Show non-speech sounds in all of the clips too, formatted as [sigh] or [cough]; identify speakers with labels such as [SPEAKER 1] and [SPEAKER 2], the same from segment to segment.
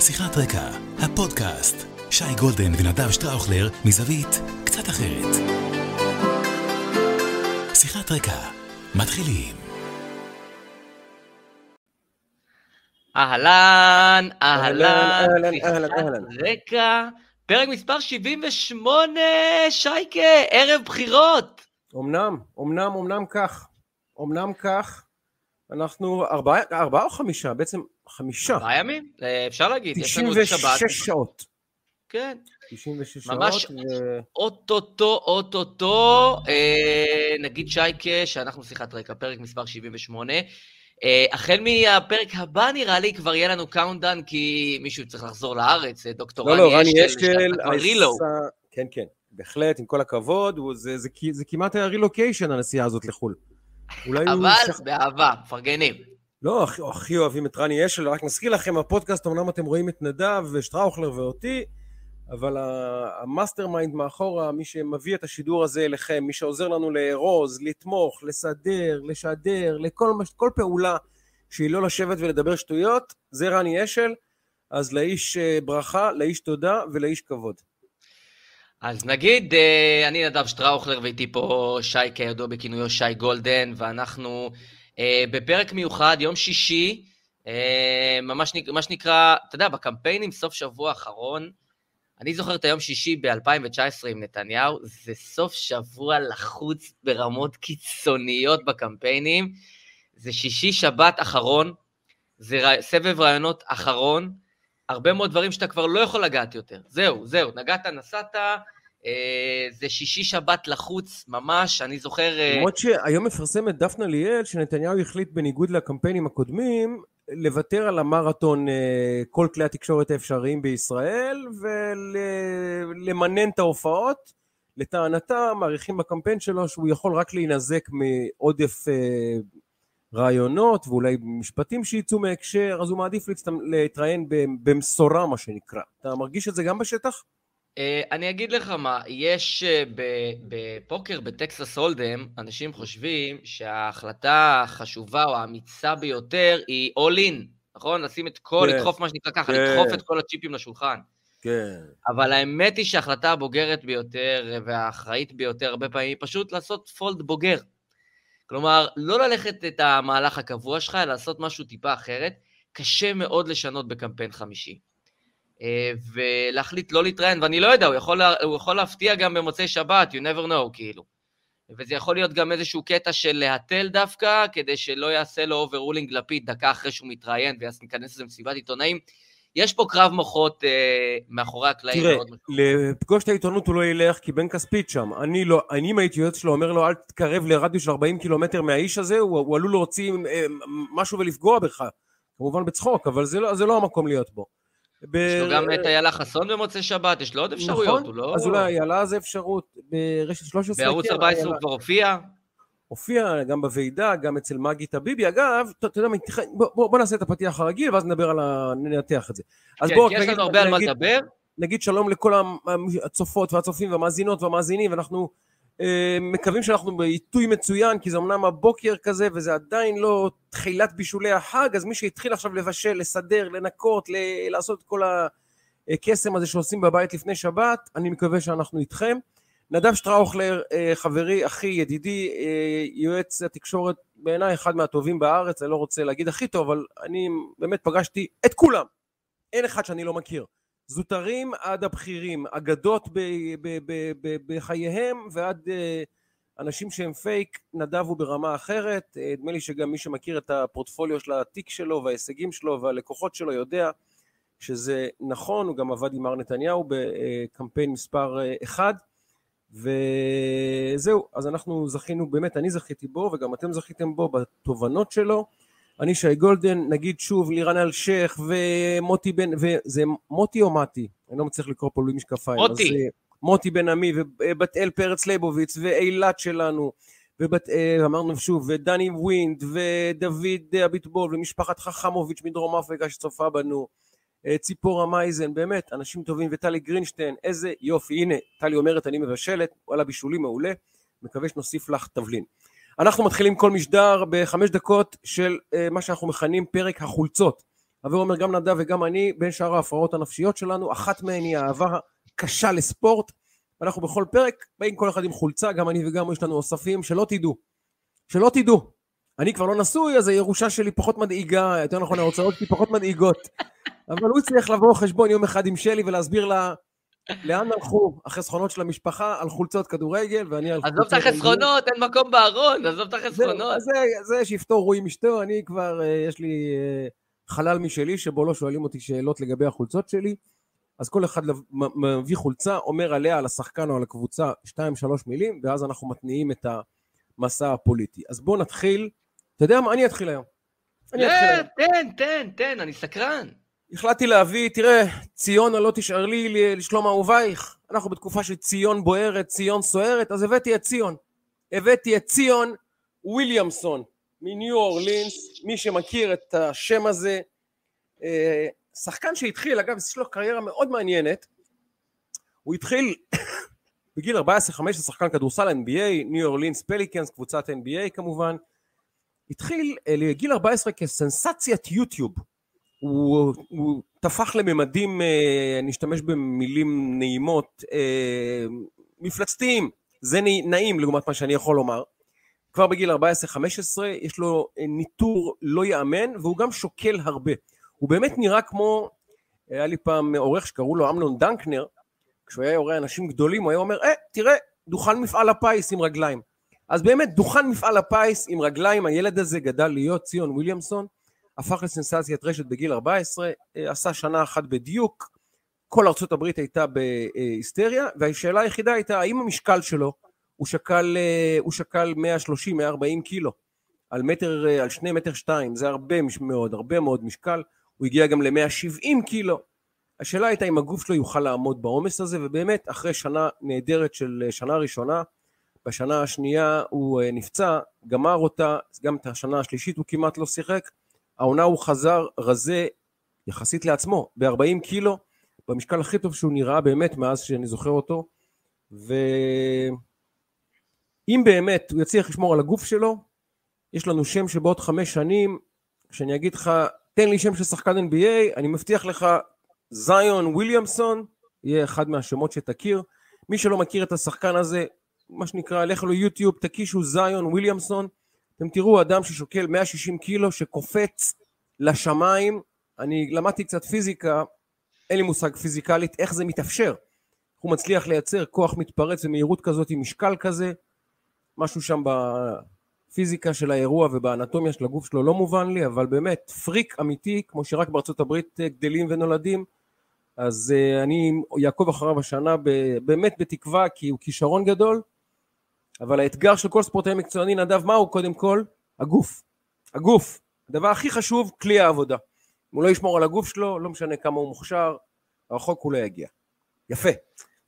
[SPEAKER 1] שיחת רקע, הפודקאסט. שי גולדן ונדב שטראוכלר מזווית קצת אחרת. שיחת רקע, מתחילים.
[SPEAKER 2] אהלן, אהלן,
[SPEAKER 3] אהלן.
[SPEAKER 2] רקע, פרק מספר 78, שייקה, ערב בחירות.
[SPEAKER 3] אמנם, אמנם, אמנם כך. אמנם כך. אנחנו ארבעה, ארבעה או חמישה? בעצם חמישה.
[SPEAKER 2] ארבעה ימים, אה, אפשר להגיד, יש לנו את שבת.
[SPEAKER 3] 96 שעות.
[SPEAKER 2] כן,
[SPEAKER 3] 96
[SPEAKER 2] ממש
[SPEAKER 3] שעות. ו...
[SPEAKER 2] אוטוטו, אוטוטו, אה, נגיד שייקה, שאנחנו שיחת רקע, פרק מספר 78. אה, החל מהפרק הבא נראה לי כבר יהיה לנו countdown, כי מישהו צריך לחזור לארץ, אה, דוקטור
[SPEAKER 3] לא, לא, רני
[SPEAKER 2] כבר רילואו.
[SPEAKER 3] עשה- כן, כן, בהחלט, עם כל הכבוד, הוא- זה- זה כ- זה כמעט היה רילוקיישן, הנסיעה הזאת לחו"ל. הוא...
[SPEAKER 2] אבל
[SPEAKER 3] שכ-
[SPEAKER 2] באהבה, מפרגנים.
[SPEAKER 3] לא, הכי, הכי אוהבים את רני אשל, רק נזכיר לכם, הפודקאסט, אמנם אתם רואים את נדב שטראוכלר ואותי, אבל ה mastermind מאחורה, מי שמביא את השידור הזה אליכם, מי שעוזר לנו לארוז, לתמוך, לסדר, לשדר, לכל פעולה שהיא לא לשבת ולדבר שטויות, זה רני אשל, אז לאיש אה, ברכה, לאיש תודה ולאיש כבוד.
[SPEAKER 2] אז נגיד, אה, אני נדב שטראוכלר ואיתי פה שי כידוע בכינויו שי גולדן, ואנחנו בפרק מיוחד, יום שישי, אה, ממש מה שנקרא, אתה יודע, בקמפיינים סוף שבוע האחרון, אני זוכר את היום שישי ב-2019 עם נתניהו, זה סוף שבוע לחוץ ברמות קיצוניות בקמפיינים. זה שישי שבת אחרון, זה ר- סבב רעיונות אחרון, הרבה מאוד דברים שאתה כבר לא יכול לגעת יותר. זהו, זהו, נגעת, נסעת, אה, זה שישי שבת לחוץ ממש, אני זוכר... אה,
[SPEAKER 3] למרות שהיום מפרסמת דפנה ליאל שנתניהו החליט בניגוד לקמפיינים הקודמים לוותר על המרתון אה, כל כלי התקשורת האפשריים בישראל ולמנן את ההופעות. לטענתה מעריכים בקמפיין שלו שהוא יכול רק להינזק מעודף אה, רעיונות ואולי משפטים שיצאו מהקשר אז הוא מעדיף להתראיין במשורה מה שנקרא. אתה מרגיש את זה גם בשטח?
[SPEAKER 2] אה, אני אגיד לך מה, יש אה, בפוקר בטקסס הולדם, אנשים חושבים שההחלטה החשובה או האמיצה ביותר היא all in, נכון? לשים את כל,
[SPEAKER 3] כן.
[SPEAKER 2] לדחוף מה שנקרא ככה,
[SPEAKER 3] כן.
[SPEAKER 2] לדחוף את כל הצ'יפים לשולחן.
[SPEAKER 3] כן.
[SPEAKER 2] אבל האמת היא שההחלטה הבוגרת ביותר והאחראית ביותר הרבה פעמים היא פשוט לעשות פולד בוגר. כלומר, לא ללכת את המהלך הקבוע שלך, אלא לעשות משהו טיפה אחרת. קשה מאוד לשנות בקמפיין חמישי. אה, ולהחליט לא להתראיין, ואני לא יודע, הוא יכול, הוא יכול להפתיע גם במוצאי שבת, you never know, כאילו. וזה יכול להיות גם איזשהו קטע של להתל דווקא, כדי שלא יעשה לו overruling לפיד דקה אחרי שהוא מתראיין, ואז ניכנס לזה במסיבת עיתונאים. יש פה קרב מוחות אה, מאחורי הקלעים
[SPEAKER 3] תראה. לפגוש את העיתונות הוא לא ילך כי בן כספית שם. אני לא, אני אם הייתי יועץ שלו אומר לו אל תתקרב לרדיוס של 40 קילומטר מהאיש הזה, הוא, הוא עלול להוציא אה, משהו ולפגוע בך. כמובן בצחוק, אבל זה לא, זה לא המקום להיות בו. ב...
[SPEAKER 2] יש לו גם את איילה חסון במוצאי שבת, יש לו עוד אפשרויות,
[SPEAKER 3] נכון,
[SPEAKER 2] הוא לא...
[SPEAKER 3] אז אולי איילה זה אפשרות. ברשת 13,
[SPEAKER 2] בערוץ
[SPEAKER 3] כן,
[SPEAKER 2] 14 הוא
[SPEAKER 3] איילה
[SPEAKER 2] כבר הופיע.
[SPEAKER 3] הופיע גם בוועידה, גם אצל מגי טביבי. אגב, אתה יודע מה, בוא, בוא, בוא נעשה את הפתיח הרגיל ואז נדבר על ה... ננתח את זה. אז
[SPEAKER 2] כן,
[SPEAKER 3] בואו
[SPEAKER 2] יש
[SPEAKER 3] נגיד-
[SPEAKER 2] לנו הרבה על מה
[SPEAKER 3] נגיד-
[SPEAKER 2] לדבר.
[SPEAKER 3] נגיד שלום לכל הצופות והצופים והמאזינות והמאזינים ואנחנו מקווים שאנחנו בעיתוי מצוין כי זה אמנם הבוקר כזה וזה עדיין לא תחילת בישולי החג אז מי שהתחיל עכשיו לבשל, לסדר, לנקות, ל- לעשות את כל הקסם הזה שעושים בבית לפני שבת אני מקווה שאנחנו איתכם. נדב שטראוכלר, אה, חברי, אחי, ידידי, אה, יועץ התקשורת בעיניי אחד מהטובים בארץ, אני לא רוצה להגיד הכי טוב, אבל אני באמת פגשתי את כולם. אין אחד שאני לא מכיר. זוטרים עד הבכירים, אגדות ב- ב- ב- ב- בחייהם ועד אה, אנשים שהם פייק, נדב הוא ברמה אחרת. אה, נדמה לי שגם מי שמכיר את הפורטפוליו של התיק שלו וההישגים שלו והלקוחות שלו יודע שזה נכון, הוא גם עבד עם מר נתניהו בקמפיין מספר אה, אחד. וזהו, אז אנחנו זכינו, באמת, אני זכיתי בו וגם אתם זכיתם בו בתובנות שלו. אני שי גולדן, נגיד שוב, לירן אלשיך ומוטי בן, וזה מוטי או מתי? אני לא מצליח לקרוא פה בלי משקפיים.
[SPEAKER 2] מוטי.
[SPEAKER 3] אז, אה, מוטי בן עמי ובת אל פרץ ליבוביץ ואילת שלנו, ובת, אה, אמרנו שוב, ודני ווינד ודוד אביטבול ומשפחת חכמוביץ' מדרום אפריקה שצופה בנו, אה, ציפורה מייזן, באמת, אנשים טובים, וטלי גרינשטיין, איזה יופי, הנה, טלי אומרת אני מבשלת, וואלה בישולי מעולה, מקווה שנוסיף לך תבלין. אנחנו מתחילים כל משדר בחמש דקות של אה, מה שאנחנו מכנים פרק החולצות. הווה אומר, גם נדב וגם אני, בין שאר ההפרעות הנפשיות שלנו, אחת מהן היא אהבה קשה לספורט. אנחנו בכל פרק באים כל אחד עם חולצה, גם אני וגם יש לנו אוספים, שלא תדעו. שלא תדעו. אני כבר לא נשוי, אז הירושה שלי פחות מדאיגה, יותר נכון, ההוצאות שלי פחות מדאיגות. אבל הוא הצליח לבוא חשבון יום אחד עם שלי ולהסביר לה לאן הלכו החסכונות של המשפחה על חולצות כדורגל, ואני על
[SPEAKER 2] עזוב את החסכונות, אין מקום בארון, עזוב את החסכונות.
[SPEAKER 3] זה, זה שיפתור רועי עם אשתו, אני כבר, אה, יש לי אה, חלל משלי, שבו לא שואלים אותי שאלות לגבי החולצות שלי. אז כל אחד מביא חולצה, אומר עליה, על השחקן או על הקבוצה, שתיים, שלוש מילים, ואז אנחנו מתניעים את המסע הפוליטי. אז בואו נתחיל, אתה יודע מה? אני אתחיל היום.
[SPEAKER 2] אני אתחיל היום. תן, תן, תן, אני סקרן.
[SPEAKER 3] החלטתי להביא, תראה, ציון הלא תשאר לי לשלום אהובייך. אנחנו בתקופה של ציון בוערת, ציון סוערת, אז הבאתי את ציון. הבאתי את ציון וויליאמסון מניו אורלינס, מי שמכיר את השם הזה. אה, שחקן שהתחיל, אגב, יש לו קריירה מאוד מעניינת. הוא התחיל [coughs] בגיל 14-15, שחקן כדורסל NBA, ניו אורלינס פליקנס, קבוצת NBA כמובן. התחיל אה, לגיל 14 כסנסציית יוטיוב. הוא, הוא טפח לממדים, אה, נשתמש במילים נעימות, אה, מפלצתיים, זה נעים לעומת מה שאני יכול לומר. כבר בגיל 14-15 יש לו אה, ניטור לא ייאמן והוא גם שוקל הרבה. הוא באמת נראה כמו, היה לי פעם עורך שקראו לו אמנון דנקנר, כשהוא היה עורך אנשים גדולים הוא היה אומר, אה, תראה, דוכן מפעל הפיס עם רגליים. אז באמת, דוכן מפעל הפיס עם רגליים, הילד הזה גדל להיות ציון וויליאמסון, הפך לסנסציית רשת בגיל 14, אה, עשה שנה אחת בדיוק, כל ארצות הברית הייתה בהיסטריה, והשאלה היחידה הייתה האם המשקל שלו, הוא שקל, אה, שקל 130-140 קילו, על מטר, אה, על שני מטר שתיים, זה הרבה מאוד, הרבה מאוד משקל, הוא הגיע גם ל-170 קילו. השאלה הייתה אם הגוף שלו יוכל לעמוד בעומס הזה, ובאמת אחרי שנה נהדרת של שנה ראשונה, בשנה השנייה הוא נפצע, גמר אותה, גם את השנה השלישית הוא כמעט לא שיחק, העונה הוא חזר רזה יחסית לעצמו, ב-40 קילו, במשקל הכי טוב שהוא נראה באמת מאז שאני זוכר אותו, ואם באמת הוא יצליח לשמור על הגוף שלו, יש לנו שם שבעוד חמש שנים, כשאני אגיד לך, תן לי שם של שחקן NBA, אני מבטיח לך, זיון וויליאמסון, יהיה אחד מהשמות שתכיר. מי שלא מכיר את השחקן הזה, מה שנקרא, לך לו יוטיוב, תקישו זיון וויליאמסון, אתם תראו אדם ששוקל 160 קילו שקופץ לשמיים, אני למדתי קצת פיזיקה, אין לי מושג פיזיקלית איך זה מתאפשר. הוא מצליח לייצר כוח מתפרץ ומהירות כזאת עם משקל כזה, משהו שם בפיזיקה של האירוע ובאנטומיה של הגוף שלו לא מובן לי, אבל באמת פריק אמיתי, כמו שרק בארצות הברית גדלים ונולדים, אז uh, אני אעקוב אחריו השנה באמת בתקווה כי הוא כישרון גדול, אבל האתגר של כל ספורטאי מקצועני, נדב, מהו קודם כל? הגוף. הגוף. הדבר הכי חשוב, כלי העבודה. אם הוא לא ישמור על הגוף שלו, לא משנה כמה הוא מוכשר, רחוק הוא לא יגיע. יפה.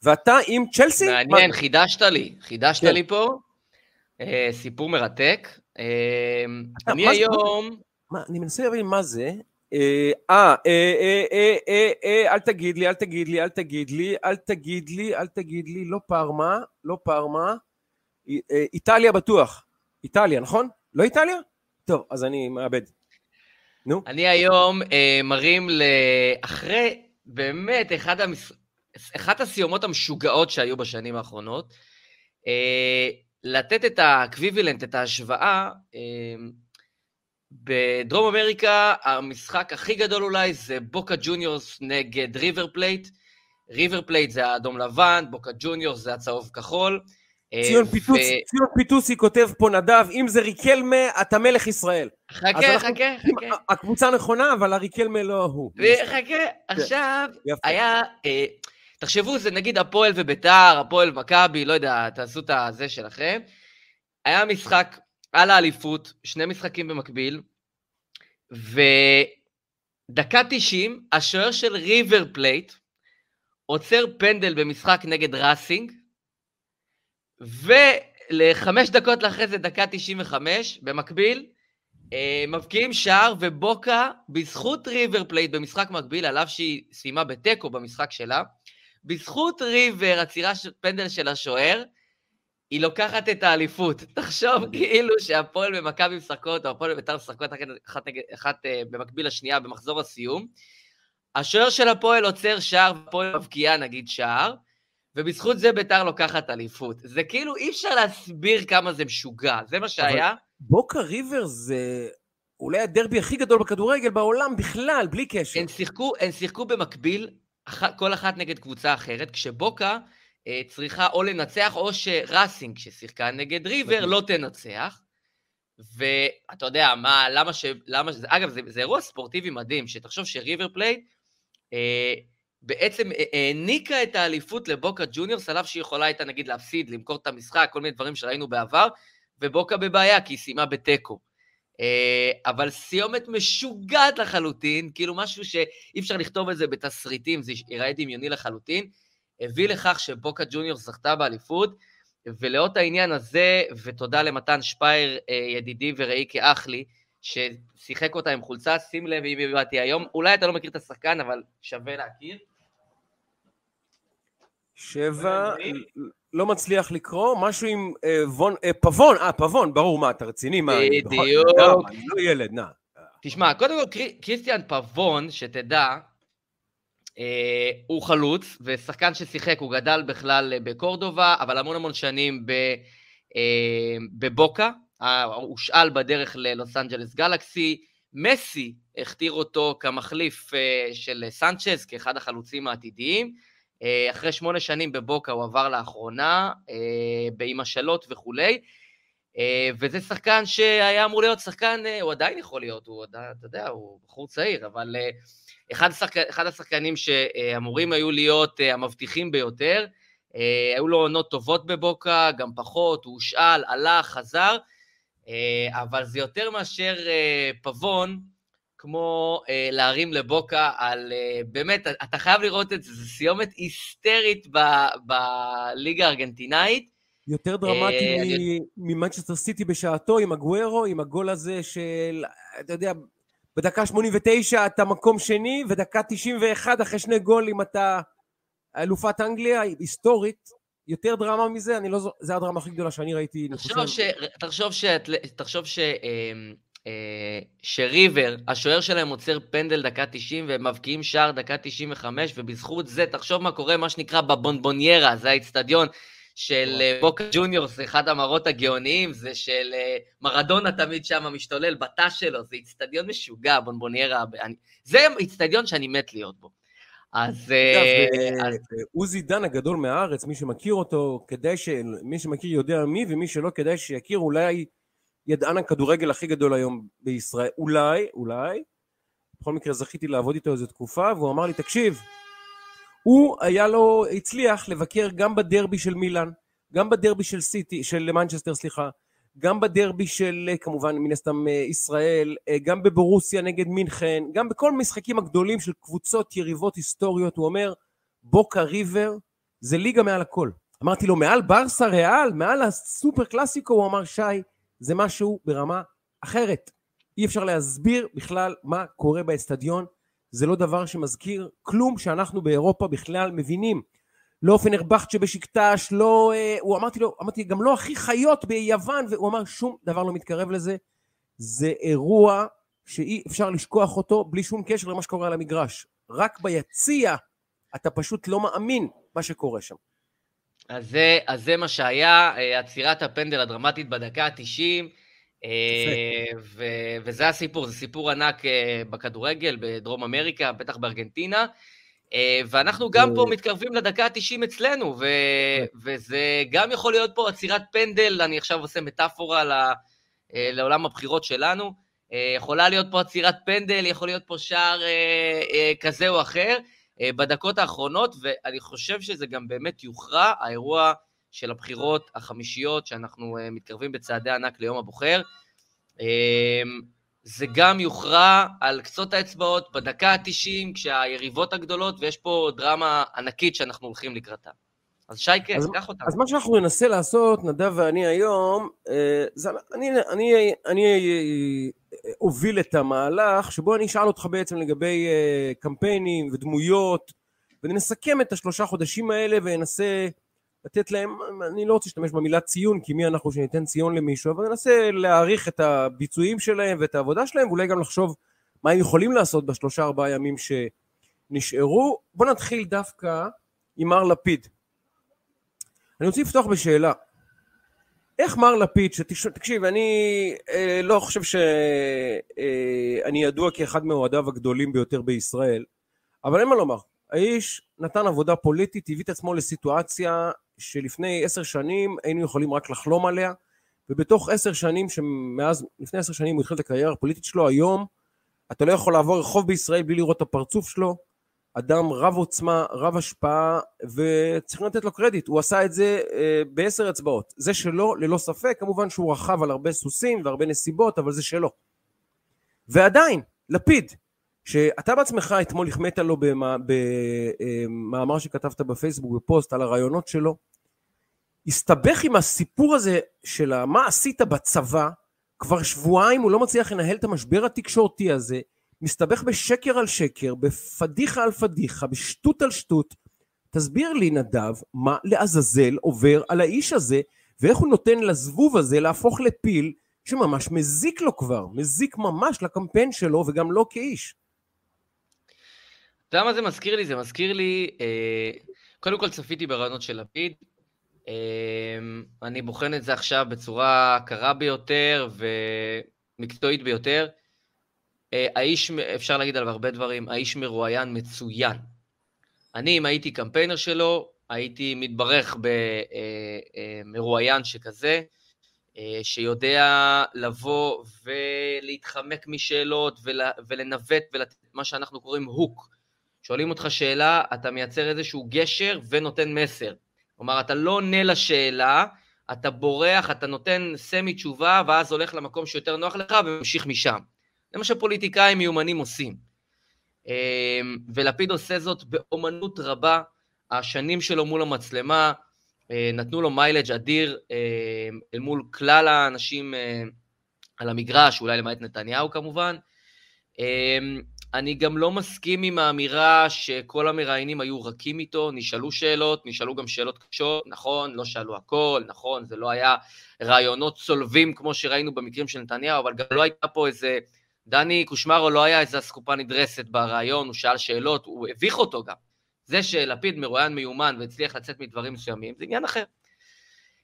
[SPEAKER 3] ואתה עם צ'לסי?
[SPEAKER 2] מעניין, מה? חידשת לי. חידשת כן. לי פה. אה, סיפור מרתק. אה, אני היום...
[SPEAKER 3] מה, אני מנסה להבין מה זה. אה, אה, אה, אה, אה, אה, אל תגיד לי, אל תגיד לי, אל תגיד לי, אל תגיד לי, אל תגיד לי, לא פארמה, לא פארמה. אה, איטליה בטוח. איטליה, נכון? לא איטליה? טוב, אז אני מאבד. נו.
[SPEAKER 2] אני היום אה, מרים לאחרי, באמת, אחד המס... אחת הסיומות המשוגעות שהיו בשנים האחרונות, אה, לתת את ה equivalent, את ההשוואה, אה, בדרום אמריקה המשחק הכי גדול אולי זה בוקה ג'וניורס נגד ריבר פלייט. ריבר פלייט זה האדום לבן, בוקה ג'וניורס זה הצהוב כחול.
[SPEAKER 3] אה, ציון, פיטוס, ציון פיטוסי כותב פה נדב, אם זה ריקלמה, אתה מלך ישראל.
[SPEAKER 2] חכה, חכה, חכה.
[SPEAKER 3] הקבוצה נכונה, אבל הריקלמה לא הוא.
[SPEAKER 2] חכה, כן. עכשיו, היה... אה, תחשבו, זה נגיד הפועל וביתר, הפועל מכבי, לא יודע, תעשו את הזה שלכם. היה משחק על האליפות, שני משחקים במקביל, ודקה 90, השוער של ריבר פלייט עוצר פנדל במשחק נגד ראסינג, ולחמש דקות לאחרי זה, דקה 95, במקביל, אה, מבקיעים שער, ובוקה, בזכות ריבר פלייט במשחק מקביל, על אף שהיא סיימה בתיקו במשחק שלה, בזכות ריבר, עצירה של פנדל של השוער, היא לוקחת את האליפות. [laughs] תחשוב כאילו שהפועל במכבי משחקות, או הפועל בביתר משחקות אחת, אחת אה, במקביל לשנייה במחזור הסיום. השוער של הפועל עוצר שער, והפועל מבקיעה נגיד שער, ובזכות זה ביתר לוקחת אליפות. זה כאילו, אי אפשר להסביר כמה זה משוגע, זה מה שהיה.
[SPEAKER 3] בוקה ריבר זה אולי הדרבי הכי גדול בכדורגל בעולם בכלל, בלי קשר.
[SPEAKER 2] הם שיחקו, הם שיחקו במקביל, כל אחת נגד קבוצה אחרת, כשבוקה אה, צריכה או לנצח, או שראסינג, ששיחקה נגד ריבר, לא תנצח. ואתה יודע, מה, למה ש... למה ש... אגב, זה, זה אירוע ספורטיבי מדהים, שתחשוב שריבר פלייט אה, בעצם אה, העניקה את האליפות לבוקה ג'וניורס, עליו שהיא יכולה הייתה נגיד להפסיד, למכור את המשחק, כל מיני דברים שראינו בעבר, ובוקה בבעיה, כי היא סיימה בתיקו. אה, אבל סיומת משוגעת לחלוטין, כאילו משהו שאי אפשר לכתוב את זה בתסריטים, זה ייראה דמיוני לחלוטין, הביא לכך שבוקה ג'וניור זכתה באליפות, ולאות העניין הזה, ותודה למתן שפייר, אה, ידידי ורעי כאח לי, ששיחק אותה עם חולצה, שים לב אם באתי היום, אולי אתה לא מכיר את השחקן, אבל שווה להכיר.
[SPEAKER 3] שבע, לא מצליח לקרוא, משהו עם אה, וון, אה, פבון, אה, פבון, ברור, מה, אתה רציני? מה,
[SPEAKER 2] בדיוק.
[SPEAKER 3] אני לא ילד, נע.
[SPEAKER 2] תשמע, קודם כל, קריסטיאן פבון, שתדע, אה, הוא חלוץ, ושחקן ששיחק, הוא גדל בכלל בקורדובה, אבל המון המון שנים אה, בבוקה, אה, הושאל בדרך ללוס אנג'לס גלקסי, מסי הכתיר אותו כמחליף אה, של סנצ'ז, כאחד החלוצים העתידיים. אה, אחרי שמונה שנים בבוקה הוא עבר לאחרונה, אה, עם השאלות וכולי, אה, וזה שחקן שהיה אמור להיות שחקן, הוא עדיין יכול להיות, הוא עדיין, אתה יודע, הוא בחור צעיר, אבל אחד, השחק... אחד השחקנים שאמורים היו להיות המבטיחים ביותר, היו לו עונות טובות בבוקה, גם פחות, הוא הושאל, הלך, חזר, אבל זה יותר מאשר פבון, כמו אה, להרים לבוקה על... אה, באמת, אתה חייב לראות את זה, זו סיומת היסטרית בליגה הארגנטינאית.
[SPEAKER 3] יותר דרמטי אה, ממנצ'סטר סיטי בשעתו, עם הגוורו, עם הגול הזה של, אתה יודע, בדקה 89 אתה מקום שני, ודקה 91 אחרי שני גולים אתה אלופת אנגליה, היסטורית. יותר דרמה מזה, אני לא זו... זה הדרמה הכי גדולה שאני ראיתי, אני
[SPEAKER 2] חושב. תחשוב ש... תחשוב ש... אה, שריבר, השוער שלהם עוצר פנדל דקה 90 והם מבקיעים שער דקה 95, ובזכות זה, תחשוב מה קורה, מה שנקרא בבונבוניירה, זה האיצטדיון של אה, בוקה ג'וניורס, אחד המראות הגאוניים, זה של אה, מרדונה תמיד שם משתולל בתא שלו, זה איצטדיון משוגע, בונבוניירה, זה איצטדיון שאני מת להיות בו. אז...
[SPEAKER 3] עוזי דן הגדול מהארץ, מי שמכיר אותו, כדאי ש... מי שמכיר יודע מי, ומי שלא כדאי שיכיר, אולי ידען הכדורגל הכי גדול היום בישראל, אולי, אולי, בכל מקרה זכיתי לעבוד איתו איזו תקופה, והוא אמר לי, תקשיב, הוא היה לו, הצליח לבקר גם בדרבי של מילאן, גם בדרבי של סיטי, של מנצ'סטר, סליחה, גם בדרבי של כמובן מן הסתם ישראל, גם בבורוסיה נגד מינכן, גם בכל המשחקים הגדולים של קבוצות יריבות היסטוריות, הוא אומר, בוקה ריבר זה ליגה מעל הכל. אמרתי לו, מעל ברסה ריאל, מעל הסופר קלאסיקו, הוא אמר, שי, זה משהו ברמה אחרת. אי אפשר להסביר בכלל מה קורה באצטדיון, זה לא דבר שמזכיר כלום שאנחנו באירופה בכלל מבינים. לא פנרבכט שבשקטש, לא... אה, הוא אמרתי לו, אמרתי, גם לא הכי חיות ביוון, והוא אמר, שום דבר לא מתקרב לזה. זה אירוע שאי אפשר לשכוח אותו בלי שום קשר למה שקורה על המגרש. רק ביציע אתה פשוט לא מאמין מה שקורה שם.
[SPEAKER 2] אז זה, אז זה מה שהיה, אה, עצירת הפנדל הדרמטית בדקה ה-90, אה, וזה הסיפור, זה סיפור ענק אה, בכדורגל בדרום אמריקה, בטח בארגנטינה, ואנחנו גם פה מתקרבים לדקה ה-90 אצלנו, ו, וזה גם יכול להיות פה עצירת פנדל, אני עכשיו עושה מטאפורה ל, לעולם הבחירות שלנו, יכולה להיות פה עצירת פנדל, יכול להיות פה שער כזה או אחר, בדקות האחרונות, ואני חושב שזה גם באמת יוכרע, האירוע של הבחירות החמישיות, שאנחנו אה, מתקרבים בצעדי ענק ליום הבוחר. אה, זה גם יוכרע על קצות האצבעות בדקה ה-90, כשהיריבות הגדולות, ויש פה דרמה ענקית שאנחנו הולכים לקראתה. אז שייקה, קח אותנו.
[SPEAKER 3] אז מה שאנחנו ננסה לעשות, נדב ואני היום, זה, אני, אני, אני הוביל את המהלך, שבו אני אשאל אותך בעצם לגבי uh, קמפיינים ודמויות, ונסכם את השלושה חודשים האלה וננסה לתת להם, אני לא רוצה להשתמש במילה ציון, כי מי אנחנו שניתן ציון למישהו, אבל ננסה להעריך את הביצועים שלהם ואת העבודה שלהם, ואולי גם לחשוב מה הם יכולים לעשות בשלושה ארבעה ימים שנשארו. בואו נתחיל דווקא עם מר לפיד. אני רוצה לפתוח בשאלה. איך מר לפיד, שתקשיב, אני אה, לא חושב שאני אה, ידוע כאחד מאוהדיו הגדולים ביותר בישראל, אבל אין מה לומר. האיש נתן עבודה פוליטית, הביא את עצמו לסיטואציה שלפני עשר שנים היינו יכולים רק לחלום עליה, ובתוך עשר שנים, שמאז, לפני עשר שנים הוא התחיל את הקריירה הפוליטית שלו, היום אתה לא יכול לעבור רחוב בישראל בלי לראות את הפרצוף שלו, אדם רב עוצמה, רב השפעה, וצריכים לתת לו קרדיט, הוא עשה את זה אה, בעשר אצבעות. זה שלו, ללא ספק, כמובן שהוא רכב על הרבה סוסים והרבה נסיבות, אבל זה שלו. ועדיין, לפיד, שאתה בעצמך אתמול החמאת לו במאמר שכתבת בפייסבוק, בפוסט על הרעיונות שלו, הסתבך עם הסיפור הזה של מה עשית בצבא, כבר שבועיים הוא לא מצליח לנהל את המשבר התקשורתי הזה, מסתבך בשקר על שקר, בפדיחה על פדיחה, בשטות על שטות. תסביר לי, נדב, מה לעזאזל עובר על האיש הזה, ואיך הוא נותן לזבוב הזה להפוך לפיל שממש מזיק לו כבר, מזיק ממש לקמפיין שלו וגם לו כאיש.
[SPEAKER 2] אתה יודע מה זה מזכיר לי? זה מזכיר לי, אה, קודם כל צפיתי ברעיונות של לפיד, אה, אני בוחן את זה עכשיו בצורה קרה ביותר ומקצועית ביותר. אה, האיש, אפשר להגיד עליו הרבה דברים, האיש מרואיין מצוין. אני, אם הייתי קמפיינר שלו, הייתי מתברך במרואיין אה, שכזה, שיודע לבוא ולהתחמק משאלות ולנווט ולתת מה שאנחנו קוראים הוק. שואלים אותך שאלה, אתה מייצר איזשהו גשר ונותן מסר. כלומר, אתה לא עונה לשאלה, אתה בורח, אתה נותן סמי תשובה, ואז הולך למקום שיותר נוח לך וממשיך משם. זה מה שפוליטיקאים מיומנים עושים. אמ, ולפיד עושה זאת באומנות רבה. השנים שלו מול המצלמה אה, נתנו לו מיילג' אדיר אה, אל מול כלל האנשים אה, על המגרש, אולי למעט נתניהו כמובן. אמ, אני גם לא מסכים עם האמירה שכל המראיינים היו רכים איתו, נשאלו שאלות, נשאלו גם שאלות קשות, נכון, לא שאלו הכל, נכון, זה לא היה רעיונות צולבים כמו שראינו במקרים של נתניהו, אבל גם לא הייתה פה איזה... דני קושמרו לא היה איזה אסקופה נדרסת ברעיון, הוא שאל שאלות, הוא הביך אותו גם. זה שלפיד מרואיין מיומן והצליח לצאת מדברים מסוימים, זה עניין אחר.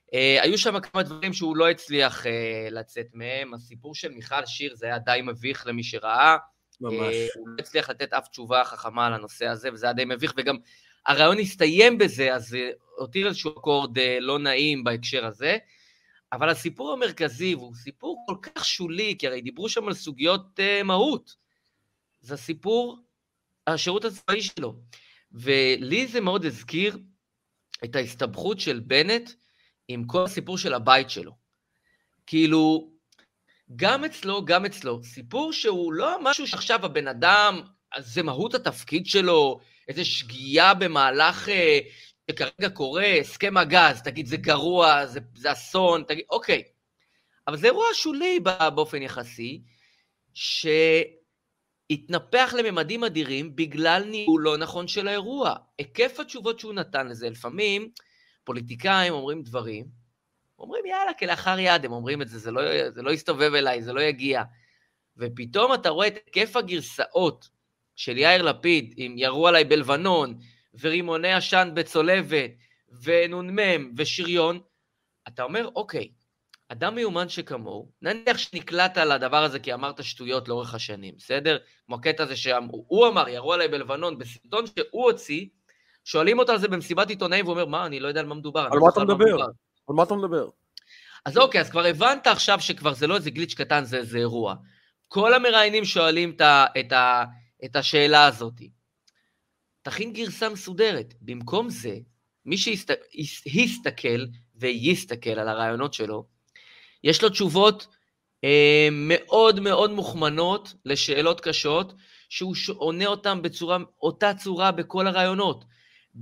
[SPEAKER 2] Uh, היו שם כמה דברים שהוא לא הצליח uh, לצאת מהם. הסיפור של מיכל שיר זה היה די מביך למי שראה. ממש. Uh, הוא לא הצליח לתת אף תשובה חכמה על הנושא הזה, וזה היה די מביך, וגם הרעיון הסתיים בזה, אז זה הותיר איזשהו אקורד uh, לא נעים בהקשר הזה. אבל הסיפור המרכזי, והוא סיפור כל כך שולי, כי הרי דיברו שם על סוגיות uh, מהות, זה הסיפור, השירות הצבאי שלו. ולי זה מאוד הזכיר את ההסתבכות של בנט עם כל הסיפור של הבית שלו. כאילו, גם אצלו, גם אצלו, סיפור שהוא לא משהו שעכשיו הבן אדם, זה מהות התפקיד שלו, איזו שגיאה במהלך אה, שכרגע קורה, הסכם הגז, תגיד, זה גרוע, זה, זה אסון, תגיד, אוקיי. אבל זה אירוע שולי באופן יחסי, שהתנפח לממדים אדירים בגלל ניהול לא נכון של האירוע. היקף התשובות שהוא נתן לזה, לפעמים פוליטיקאים אומרים דברים, אומרים יאללה, כלאחר יד, הם אומרים את זה, זה לא, זה לא יסתובב אליי, זה לא יגיע. ופתאום אתה רואה את היקף הגרסאות של יאיר לפיד, אם ירו עליי בלבנון, ורימוני עשן בצולבת, ונ"מ, ושריון, אתה אומר, אוקיי, אדם מיומן שכמוהו, נניח שנקלעת על הדבר הזה כי אמרת שטויות לאורך השנים, בסדר? כמו הקטע הזה שהוא אמר, ירו עליי בלבנון, בסרטון שהוא הוציא, שואלים אותו על זה במסיבת עיתונאים, והוא אומר, מה, אני לא יודע על מה מדובר.
[SPEAKER 3] על מה אתה מדבר? על מה אתה מדבר?
[SPEAKER 2] אז אוקיי, אז כבר הבנת עכשיו שכבר זה לא איזה גליץ' קטן, זה איזה אירוע. כל המראיינים שואלים את, ה, את, ה, את השאלה הזאת. תכין גרסה מסודרת. במקום זה, מי שיסתכל ויסתכל על הרעיונות שלו, יש לו תשובות אה, מאוד מאוד מוכמנות לשאלות קשות, שהוא עונה אותן בצורה, אותה צורה בכל הרעיונות.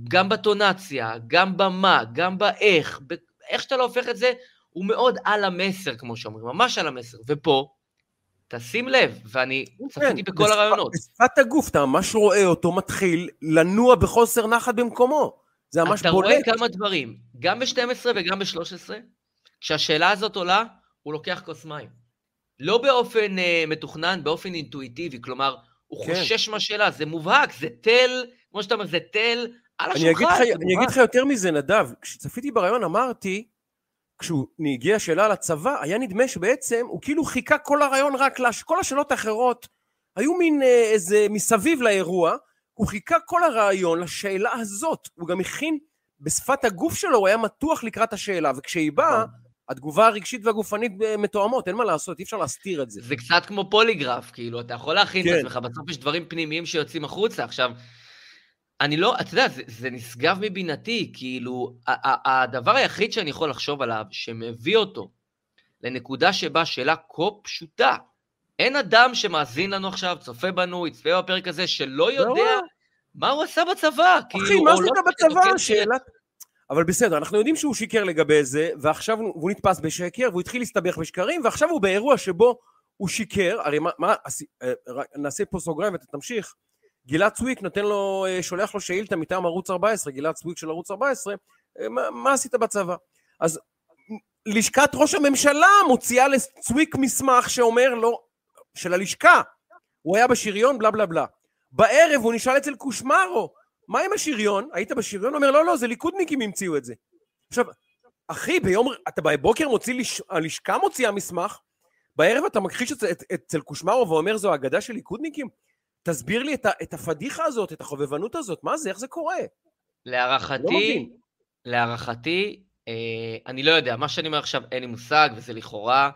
[SPEAKER 2] גם בטונציה, גם במה, גם באיך, איך שאתה לא הופך את זה, הוא מאוד על המסר, כמו שאומרים, ממש על המסר. ופה, תשים לב, ואני כן, צפיתי בכל בשפ... הרעיונות.
[SPEAKER 3] בשפת הגוף, אתה ממש רואה אותו מתחיל לנוע בחוסר נחת במקומו. זה ממש
[SPEAKER 2] אתה
[SPEAKER 3] בולט.
[SPEAKER 2] רואה כמה דברים, גם ב-12 וגם ב-13, כשהשאלה הזאת עולה, הוא לוקח כוס מים. לא באופן uh, מתוכנן, באופן אינטואיטיבי, כלומר, הוא
[SPEAKER 3] כן.
[SPEAKER 2] חושש מהשאלה, זה מובהק, זה תל, כמו שאתה אומר, זה תל על
[SPEAKER 3] אני אגיד,
[SPEAKER 2] השולחן,
[SPEAKER 3] לך, אני אגיד. לך יותר מזה, נדב, כשצפיתי ברעיון אמרתי, כשהוא הגיע השאלה על הצבא, היה נדמה שבעצם הוא כאילו חיכה כל הרעיון רק לש... כל השאלות האחרות היו מין אה, איזה מסביב לאירוע, הוא חיכה כל הרעיון לשאלה הזאת, הוא גם הכין, בשפת הגוף שלו הוא היה מתוח לקראת השאלה, וכשהיא באה, התגובה הרגשית והגופנית אה, מתואמות, אין מה לעשות, אי אפשר להסתיר את זה.
[SPEAKER 2] זה קצת כמו פוליגרף, כאילו, אתה יכול להכין
[SPEAKER 3] כן.
[SPEAKER 2] את עצמך, בסוף יש דברים פנימיים שיוצאים החוצה. עכשיו, אני לא, אתה יודע, זה, זה נשגב מבינתי, כאילו, הדבר היחיד שאני יכול לחשוב עליו, שמביא אותו לנקודה שבה שאלה כה פשוטה, אין אדם שמאזין לנו עכשיו, צופה בנו, יצפה בפרק הזה, שלא יודע
[SPEAKER 3] לא.
[SPEAKER 2] מה הוא עשה בצבא.
[SPEAKER 3] אחי,
[SPEAKER 2] כאילו,
[SPEAKER 3] מה זה
[SPEAKER 2] לא
[SPEAKER 3] בצבא? שאלת... אבל בסדר, אנחנו יודעים שהוא שיקר לגבי זה, ועכשיו הוא הוא נתפס בשקר, והוא התחיל להסתבך בשקרים, ועכשיו הוא באירוע שבו הוא שיקר, הרי מה, מה אה, נעשה פה סוגריים ואתה תמשיך. גלעד צוויק נותן לו, אה, שולח לו שאילתה מטעם ערוץ 14, גלעד צוויק של ערוץ 14, אה, מה, מה עשית בצבא? אז לשכת ראש הממשלה מוציאה לצוויק מסמך שאומר לו, של הלשכה, הוא היה בשריון, בלה בלה בלה. בערב הוא נשאל אצל קושמרו, מה עם השריון? היית בשריון? הוא אומר, לא, לא, זה ליכודניקים המציאו את זה. עכשיו, אחי, ביום, אתה בבוקר מוציא, לש... הלשכה מוציאה מסמך, בערב אתה מכחיש את, את, אצל קושמרו ואומר, זו אגדה של ליכודניקים? תסביר לי את, ה, את הפדיחה הזאת, את החובבנות הזאת, מה זה, איך זה קורה? לא
[SPEAKER 2] להערכתי,
[SPEAKER 3] מבין.
[SPEAKER 2] להערכתי, אה, אני לא יודע, מה שאני אומר עכשיו אין לי מושג, וזה לכאורה,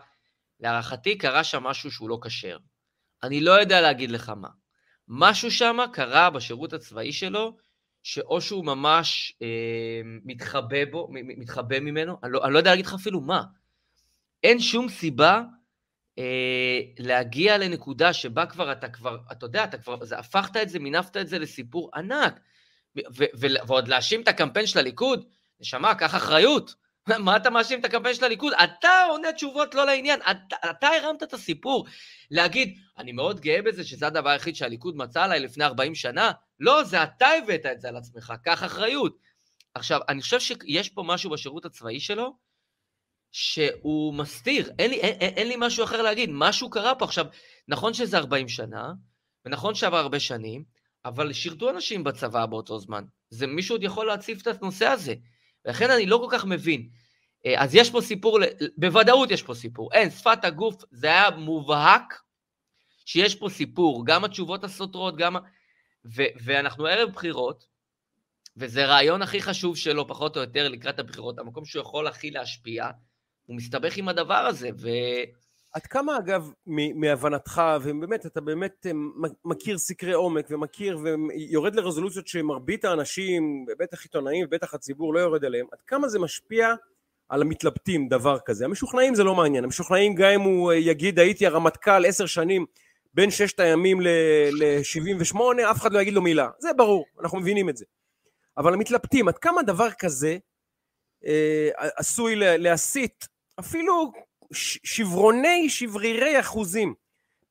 [SPEAKER 2] להערכתי קרה שם משהו שהוא לא כשר. אני לא יודע להגיד לך מה. משהו שם קרה בשירות הצבאי שלו, שאו שהוא ממש אה, מתחבא בו, מתחבא ממנו, אני לא, אני לא יודע להגיד לך אפילו מה. אין שום סיבה להגיע לנקודה שבה כבר אתה כבר, אתה יודע, אתה כבר, זה, הפכת את זה, מינפת את זה לסיפור ענק. ו- ו- ועוד להאשים את הקמפיין של הליכוד, נשמה, קח אחריות. [laughs] מה אתה מאשים את הקמפיין של הליכוד? אתה עונה תשובות לא לעניין, אתה, אתה הרמת את הסיפור. להגיד, אני מאוד גאה בזה שזה הדבר היחיד שהליכוד מצא עליי לפני 40 שנה, לא, זה אתה הבאת את זה על עצמך, קח אחריות. עכשיו, אני חושב שיש פה משהו בשירות הצבאי שלו, שהוא מסתיר, אין לי, אין, אין, אין לי משהו אחר להגיד, משהו קרה פה. עכשיו, נכון שזה 40 שנה, ונכון שעבר הרבה שנים, אבל שירתו אנשים בצבא באותו זמן. זה מישהו עוד יכול להציף את הנושא הזה. ולכן אני לא כל כך מבין. אה, אז יש פה סיפור, בוודאות יש פה סיפור. אין, שפת הגוף, זה היה מובהק שיש פה סיפור. גם התשובות הסותרות, גם... ו- ואנחנו ערב בחירות, וזה רעיון הכי חשוב שלו, פחות או יותר, לקראת הבחירות, המקום שהוא יכול הכי להשפיע, הוא מסתבך עם הדבר הזה, ו...
[SPEAKER 3] עד כמה אגב, מהבנתך, ובאמת, אתה באמת אה, מכיר סקרי עומק ומכיר ויורד לרזולוציות שמרבית האנשים, בטח עיתונאים ובטח הציבור לא יורד אליהם, עד כמה זה משפיע על המתלבטים דבר כזה? המשוכנעים זה לא מעניין, המשוכנעים גם אם הוא אה, יגיד הייתי הרמטכ"ל עשר שנים בין ששת הימים ל-78, אף אחד לא יגיד לו מילה, זה ברור, אנחנו מבינים את זה. אבל המתלבטים, עד כמה דבר כזה עשוי לה- להסיט אפילו שברוני שברירי אחוזים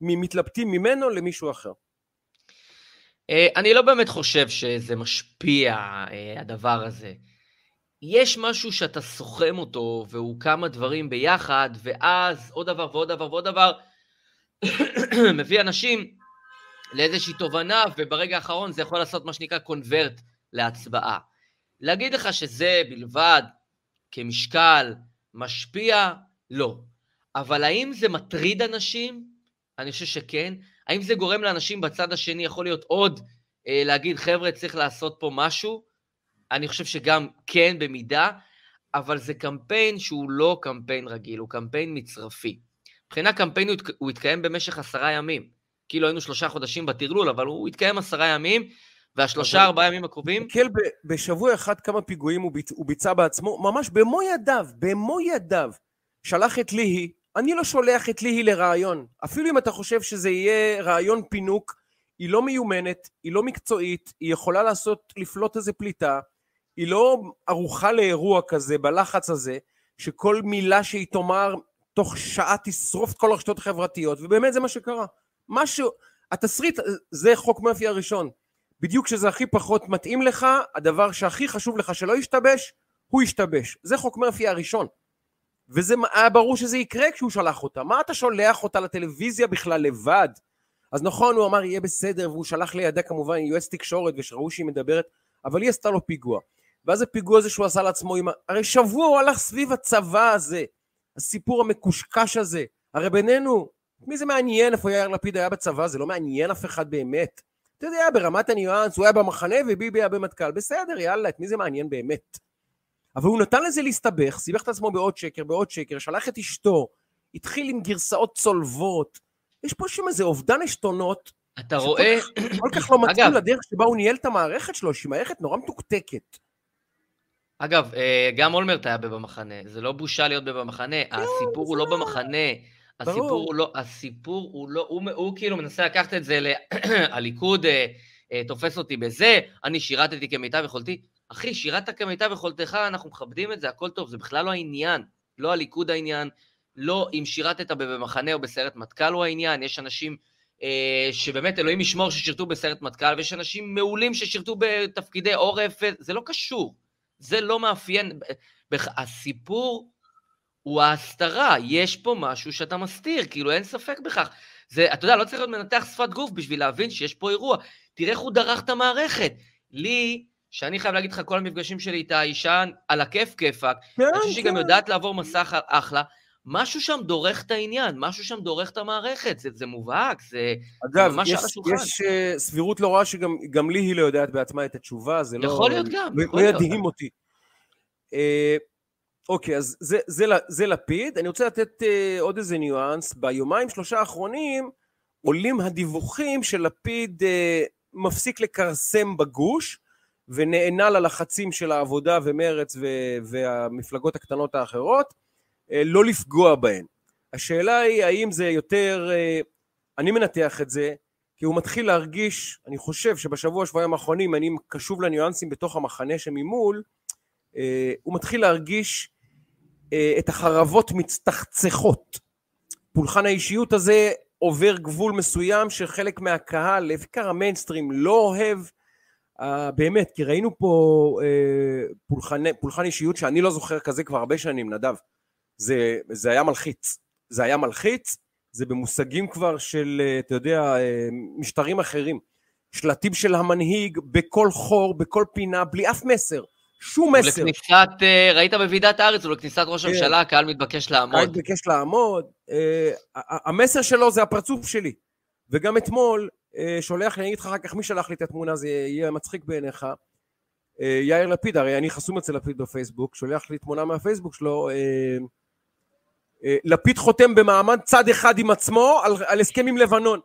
[SPEAKER 3] ממתלבטים ממנו למישהו אחר.
[SPEAKER 2] אה, אני לא באמת חושב שזה משפיע, אה, הדבר הזה. יש משהו שאתה סוכם אותו, והוא כמה דברים ביחד, ואז עוד דבר ועוד דבר ועוד דבר, [coughs] מביא אנשים לאיזושהי תובנה, וברגע האחרון זה יכול לעשות מה שנקרא קונברט להצבעה. להגיד לך שזה בלבד, כמשקל, משפיע? לא. אבל האם זה מטריד אנשים? אני חושב שכן. האם זה גורם לאנשים בצד השני, יכול להיות עוד, אה, להגיד, חבר'ה, צריך לעשות פה משהו? אני חושב שגם כן במידה, אבל זה קמפיין שהוא לא קמפיין רגיל, הוא קמפיין מצרפי. מבחינה קמפיינית הוא התקיים במשך עשרה ימים. כאילו היינו שלושה חודשים בטרלול, אבל הוא התקיים עשרה ימים, והשלושה, ארבעה ימים הקרובים,
[SPEAKER 3] קל ב- בשבוע אחד כמה פיגועים הוא, ביצ... הוא ביצע בעצמו, ממש במו ידיו, במו ידיו, שלח את ליהי, אני לא שולח את ליהי לרעיון. אפילו אם אתה חושב שזה יהיה רעיון פינוק, היא לא מיומנת, היא לא מקצועית, היא יכולה לעשות, לפלוט איזה פליטה, היא לא ערוכה לאירוע כזה, בלחץ הזה, שכל מילה שהיא תאמר, תוך שעה תשרוף את כל הרשתות החברתיות, ובאמת זה מה שקרה. משהו, התסריט, זה חוק מרפי הראשון. בדיוק כשזה הכי פחות מתאים לך, הדבר שהכי חשוב לך שלא ישתבש, הוא ישתבש. זה חוק מרפי הראשון. וזה היה ברור שזה יקרה כשהוא שלח אותה. מה אתה שולח אותה לטלוויזיה בכלל לבד? אז נכון, הוא אמר יהיה בסדר, והוא שלח לידה כמובן יועץ תקשורת, ושראו שהיא מדברת, אבל היא עשתה לו פיגוע. ואז הפיגוע הזה שהוא עשה לעצמו, עם... הרי שבוע הוא הלך סביב הצבא הזה, הסיפור המקושקש הזה. הרי בינינו, מי זה מעניין איפה יאיר לפיד היה בצבא? זה לא מעניין אף אחד באמת. אתה יודע, ברמת הניואנס, הוא היה במחנה וביבי היה במטכ"ל. בסדר, יאללה, את מי זה מעניין באמת? אבל הוא נתן לזה להסתבך, סיבך את עצמו בעוד שקר, בעוד שקר, שלח את אשתו, התחיל עם גרסאות צולבות. יש פה שם איזה אובדן עשתונות.
[SPEAKER 2] אתה רואה...
[SPEAKER 3] כל כך לא [clears throat] מתאים לדרך שבה הוא ניהל את המערכת שלו, שהיא מערכת נורא מתוקתקת.
[SPEAKER 2] אגב, אה, גם אולמרט היה במחנה, זה לא בושה להיות במחנה, כן, הסיפור הוא לא במחנה, הסיפור הוא לא, הסיפור הוא לא, הוא, הוא כאילו מנסה לקחת את זה, [clears throat] הליכוד אה, אה, תופס אותי בזה, אני שירתתי כמיטב יכולתי. אחי, שירת כמיטב יכולתך, אנחנו מכבדים את זה, הכל טוב, זה בכלל לא העניין, לא הליכוד העניין, לא אם שירתת במחנה או בסיירת מטכ"ל הוא העניין, יש אנשים אה, שבאמת אלוהים ישמור ששירתו בסיירת מטכ"ל, ויש אנשים מעולים ששירתו בתפקידי עורף, זה לא קשור. זה לא מאפיין, הסיפור הוא ההסתרה, יש פה משהו שאתה מסתיר, כאילו אין ספק בכך. זה, אתה יודע, לא צריך להיות מנתח שפת גוף בשביל להבין שיש פה אירוע. תראה איך הוא דרך את המערכת. לי, שאני חייב להגיד לך, כל המפגשים שלי איתה, אישה על הכיף כיפאק, כן, אני חושב שהיא גם כן. יודעת לעבור מסך אחלה, משהו שם דורך את העניין, משהו שם דורך את המערכת, זה, זה מובהק, זה,
[SPEAKER 3] אגב, זה ממש יש, על השולחן. אגב, יש uh, סבירות לא רעה שגם לי היא לא יודעת בעצמה את התשובה, זה
[SPEAKER 2] יכול לא... יכול להיות גם,
[SPEAKER 3] יכול להיות. ידהים אותי. Uh, אוקיי, אז זה, זה, זה, לפיד. אני רוצה לתת uh, עוד איזה ניואנס. ביומיים שלושה האחרונים עולים הדיווחים שלפיד uh, מפסיק לכרסם בגוש ונענה ללחצים של העבודה ומרץ והמפלגות הקטנות האחרות. אה, לא לפגוע בהן. השאלה היא האם זה יותר, אה, אני מנתח את זה, כי הוא מתחיל להרגיש, אני חושב שבשבוע שבועיים האחרונים, אני קשוב לניואנסים בתוך המחנה שממול, אה, הוא מתחיל להרגיש את החרבות מצטחצחות. פולחן האישיות הזה עובר גבול מסוים שחלק מהקהל, בעיקר המיינסטרים, לא אוהב. באמת, כי ראינו פה פולחן, פולחן אישיות שאני לא זוכר כזה כבר הרבה שנים, נדב. זה, זה היה מלחיץ. זה היה מלחיץ, זה במושגים כבר של, אה, אתה יודע, אה, משטרים אחרים. שלטים של המנהיג בכל חור, בכל פינה, בלי אף מסר. שום מסר.
[SPEAKER 2] לכניסת, אה, ראית בוועידת הארץ, או לכניסת ראש כן. הממשלה, הקהל מתבקש לעמוד. הקהל
[SPEAKER 3] מתבקש לעמוד. המסר שלו זה הפרצוף שלי. וגם אתמול, שולח לי, אני אגיד לך אחר כך מי שלח לי את התמונה, זה יהיה מצחיק בעיניך. יאיר לפיד, הרי אני חסום אצל לפיד בפייסבוק, שולח לי תמונה מהפייסבוק שלו, אה, לפיד חותם במעמד צד אחד עם עצמו על, על הסכם עם לבנון.